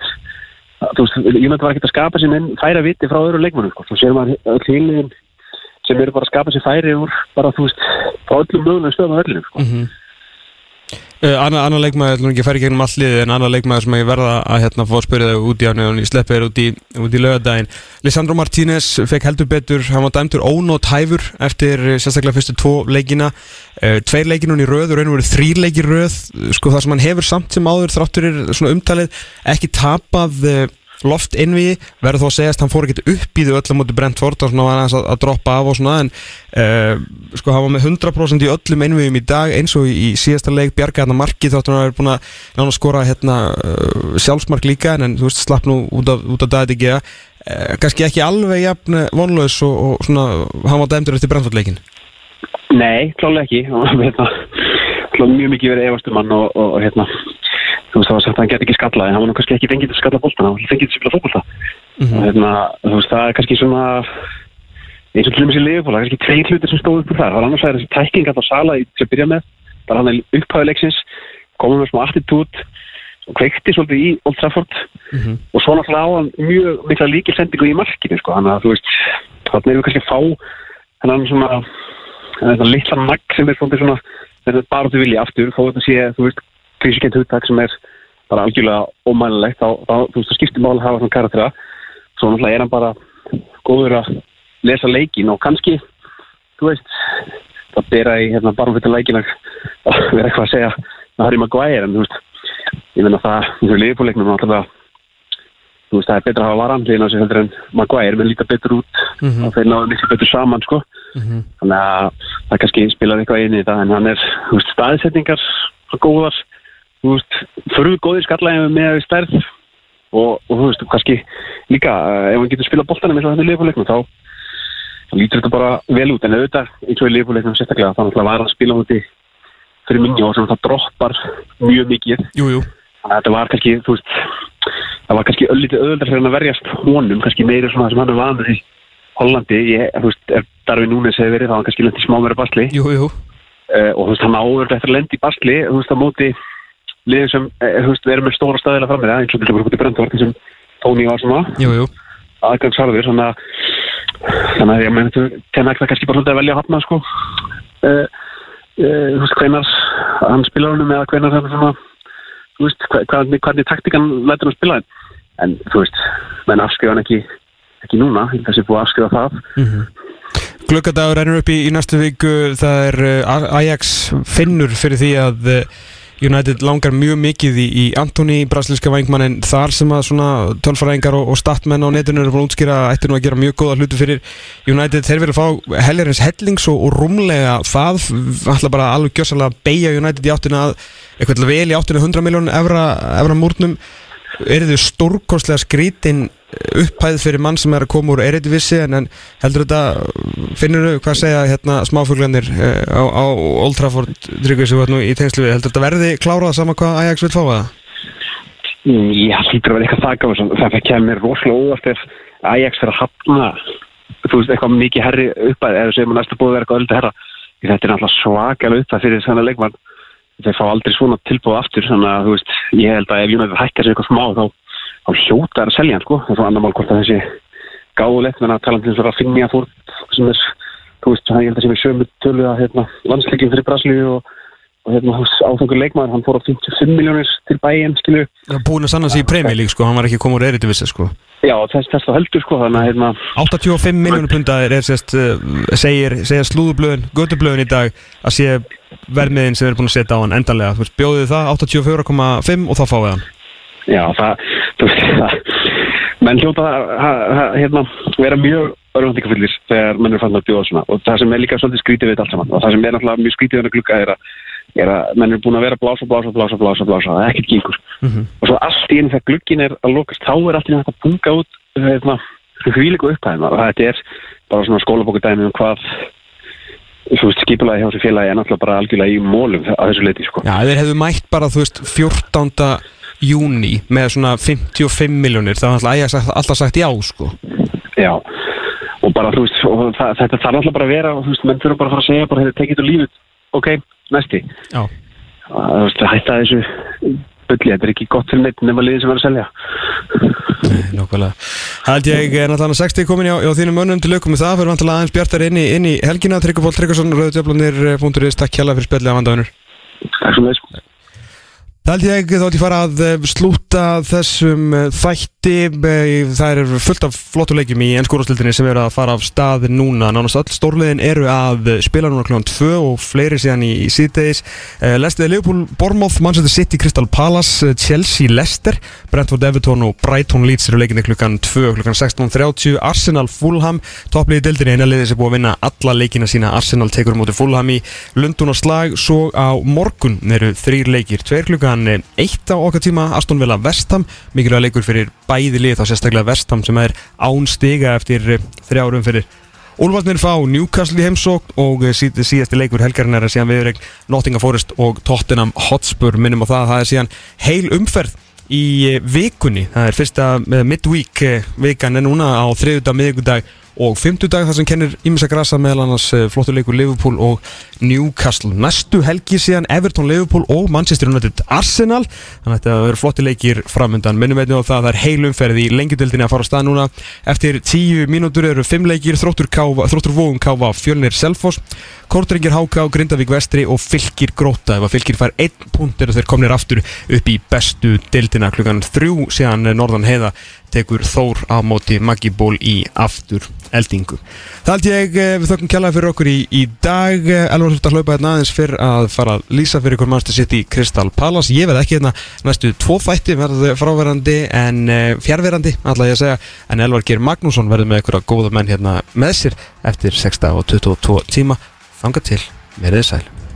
þú veist, United var ekkit að skapa sér inn færa viti frá öðru leikmannum sko. svo sér maður öll híliðin sem eru bara að skapa sér færi úr bara, þú veist, frá öllum mögulegum stöðum á öllum, sko. Uh, annar anna leikmaður, ég ætlum ekki að færa í gegnum all liðið en annar leikmaður sem ég verða að hérna, fá að spyrja þau út í hann og ég sleppi þér út í, í lögadaginn Lisandro Martínez fekk heldur betur hann var dæmtur ónót hæfur eftir eh, sérstaklega fyrstu tvo leikina. Uh, tveir leikinun í röð og raun og verið þrýr leikir röð. Sko það sem hann hefur samt sem áður þráttur er svona umtalið ekki tapað loft innví verður þó að segjast hann fór ekkert upp í þau öllum mútið Brentford og svona var hann að, að droppa af og svona en uh, sko hann var með 100% í öllum innvíum í dag eins og í síðasta leik bjarga hérna marki þáttur hann að vera búin að nána skora hérna uh, sjálfsmark líka en, en þú veist slapp nú út af, út af dagið ekki uh, kannski ekki alveg jafn vonlaus og, og svona hann var dæmdur eftir Brentford leikin Nei, klálega ekki. Hérna, klálega mjög mikið verið efastum hann og, og, og hérna þú veist það var sagt að hann get ekki skalla en hann var nú kannski ekki fengið til að skalla bóltana hann var fengið til að spila fólkvölda og hérna, þú veist það er kannski svona eins og til dæmis í liðbóla kannski tvei hlutir sem stóðu upp úr þar. Það var annars vegar þessi tækking að sala í til að byrja með bara hann er upphæðuleiksins komið með smá attitút og kveikti svolítið í Old Trafford. Og svo náttúrulega á hann mjög mikla líkilsendingu í markinu sko, þannig að þú veist þannig erum við kannski að fá hennan svona þetta litla nagg sem er svona er bara þú vilja aftur þó þetta sé, þú veist, fysikent hugtak sem er bara algjörlega ómænilegt þá, þá, þú veist, það skiptir mál að hafa svona karaktera svo náttúrulega er hann bara góður að lesa leikin og kannski þú veist, það bera í hérna barnfittar leikin að vera eitthvað að segja með Harry Maguire en þú veist, ég finna það í þessu liðbúleiknum náttúrulega þú veist, það er betra að hafa varan lína á sig heldur en Maguire, menn líta betur út og þeir náðu miklu betur saman, sko. Þannig að það kannski spilar eitthvað inn í þetta en hann er, þú veist, staðsetningar góðar, þú veist fyrir góðir skallægum með stærð og, og þú veist, kannski líka uh, ef hann getur spilað boltanum eins og þetta í liðbúleiknum þá, þá lítur þetta bara vel út. En auðvitað, eins og í liðbúleiknum sérstaklega þá náttúrulega var að spila úti fyrir minni og sem það droppar mjög mikið. Jú, jú. Þannig að þetta var kannski, þú veist, það var kannski öllítið öðvöldar fyrir hann að verjast honum, kannski meira svona sem hann er vanið í Hollandi, ég, þú veist, ef Darvin Núnes hefur verið, þá var kannski lendið smá meira basli. Jú, jú. Uh, og þú veist, hann áður eftir að lendi basli, þú veist, á móti liðin sem, uh, þú veist, verður með stóra staðila fram með það, eins og til dæmis út í Brendvart, sem Tóni var svona, aðgangsharður, þannig að, þannig að ég meina, tenna ekki kannski bara svolítið að velja hafna, sko, uh, uh, þú veist, hvenar hann spilar honum eða hvenar hann svona, þú veist, hva- hvernig, hvernig taktikan lætur hann spila en, en þú veist, menn afskrifa hann ekki ekki núna, að sé búið að afskrifa það. Glukkadagur rennur upp í, í næstu viku það er Ajax finnur fyrir því að United langar mjög mikið í, í Antoni brasilíska vangmannin þar sem að svona tölfræðingar og, og statmenn á netinu eru búin að útskýra að ættu nú að gera mjög góða hluti fyrir United. Þeir verið að fá helgarins hellings og, og rúmlega það ætla bara alveg gjössalega beigja United í áttina að eitthvað vel í áttina 100 miljón evra, evra múrnum eru þau stórkostlega skrítin upphæð fyrir mann sem er að koma úr Eredivisie en, en heldur þetta finnur þau hvað segja hérna smáfuglanir uh, á, á Old Trafford Tryggvi sem var nú í tengslu við heldur þetta verði klárað sama hvað Ajax vil fá það? Mm, Já, hlýtur að vera eitthvað þakka þessu. Þetta kemur rosalega óvart ef Ajax fyrir að hafna þú veist, eitthvað mikið herri uppæð eða sem að næsta búið að vera eitthvað öldu herra þetta er náttúrulega svakalega uppæð fyrir þennan leikmann þeir fá aldrei svona tilbúið aftur þannig að veist, ég held að ef United hækkar sér eitthvað smá þá, þá hljóta er að selja hann sko, það er svo annar mál hvort að þessi gáðulegt, menn að tala um þess að finja fór sem er, þú veist, ég held að sem er sömu tölu að hérna, landsleikin fyrir Brasilíu og, og hérna, áfengur leikmaður, hann fór á 55 miljónir til bæinn, skilju Búin að sanna sig í League sko, hann var ekki komið úr Eredivisie sko Já, þess, þess þá heldur sko, þannig að hérna, 85 miljónu pundaðir er sérst uh, segir, segir slúðublöðin, gödublöðin í dag að sé vermiðin sem erum búin að setja á hann endanlega, þú veist, bjóðið það 84,5 og þá fáið hann. Já, það, þú veist, það, menn hljóta að, að, að hérna, vera mjög örfandikafullir þegar menn er fann að bjóða svona. Og það sem er líka svolítið skrítið við þetta allt saman og það sem er náttúrulega mjög skrítið við þetta glugga er að, er að menn er búin að vera blása, blása, blása, blása, blása, það er ekkert gengur. Og svo allt í einu þegar glugginn er að lokast þá er allt í einu að bunga út hérna, hvíliku upphæðina. Og þetta er bara svona skólabókudæmi um hvað þú veist, skipulaði hjá þessu félagi er náttúrulega bara algjörlega í mólum að þessu leiti sko. Já, þeir hefðu mætt bara, þú veist, 14. júni með svona 55 miljónir, það var alltaf alltaf sagt já, sko. Já, og bara þú veist, og það, þetta þarf alltaf bara að vera og þú veist, menn þurfa bara að fara að segja bara, hefur tekið þetta lífið, ok, næsti. Já, Þú veist, hætta þessu bulli, þetta er ekki gott fyrir neitt nema liðin sem verður að selja. nokkvælega Hald ég er náttúrulega 60 komin hjá, hjá þínum mönnum til aukum með það, fyrir vantilega aðeins bjartar inn í, inn í helgina, Tryggufól Tryggvason, Rauðutjöflanir.is, takk hjalla fyrir spjallið að vandaðunur Takk svo með Það held ég þá til fara að eh, slúta þessum eh, þætti Eh, það er fullt af flottu leikjum í ennskórastildinni sem eru að fara af stað núna. Nánast öll stórliðin eru að spila núna kl. 2 og fleiri síðan í, í síðdeis Lestiði Leopold, Bournemouth, Manchester City, Crystal Palace, eh, Chelsea, Leicester Brentford, Everton og Brighton Leeds eru leikinni klukkan 2, klukkan 16.30 Arsenal, Fulham, toppliði dildinni eina liði sem búið að vinna alla leikina sína. Arsenal tekur um móti Fulham í Lundun og slag. Svo á morgun eru þrýr leikir, tveir klukkan 1 á okkar tíma, Aston Villa Vestham mikilvæg leikur fyrir bæði lið þá sérstaklega Vestham sem er án stiga eftir eh, þrjárum fyrir Úlfarnir fá Newcastle í heimsókn og eh, síð, síðasti leikur helgarinn er að síðan viðregn Nottingham Forest og Tottenham Hotspur. Minnum á það að það er síðan heil umferð í eh, vikunni. Það er fyrsta midweek vikan er núna á þriðudag, miðugudag og fymtudag þar sem kennir ímessa grasa meðal annars eh, flottur leikur Liverpool og Newcastle. Næstu helgi síðan Everton, Liverpool og Manchester United Arsenal. Þannig að þetta verður flottur leikir framöndan minnum einnig á það að það er heilumferð í lengjadöldinni að fara á stað núna. Eftir tíu mínútur eru fimm leikir þróttur, káfa, þróttur vóum káfa fjölnir Selfoss Kortringir Háka og Grindavík Vestri og Fylgir Gróta ef að Fylgir fær einn punkt eru þeir komnir aftur upp í bestu dildina klukkan þrjú síðan Norðan Heiða tekur Þór á móti Maggi Ból í aftur eldingu. Það held ég eh, við þökkum kjallaði fyrir okkur í, í dag. Elvar þurft að hlaupa hérna aðeins fyrir að fara að lýsa fyrir ykkur mannstu sitt í Crystal Palace. Ég veð ekki hérna næstu tvo þætti verður fráverandi en uh, fjárverandi alltaf ég að segja. En Elvar Geir Magnússon verður með ykkur að góða menn hérna með sér eftir 6 og 22 tíma. Þanga til, verið sæl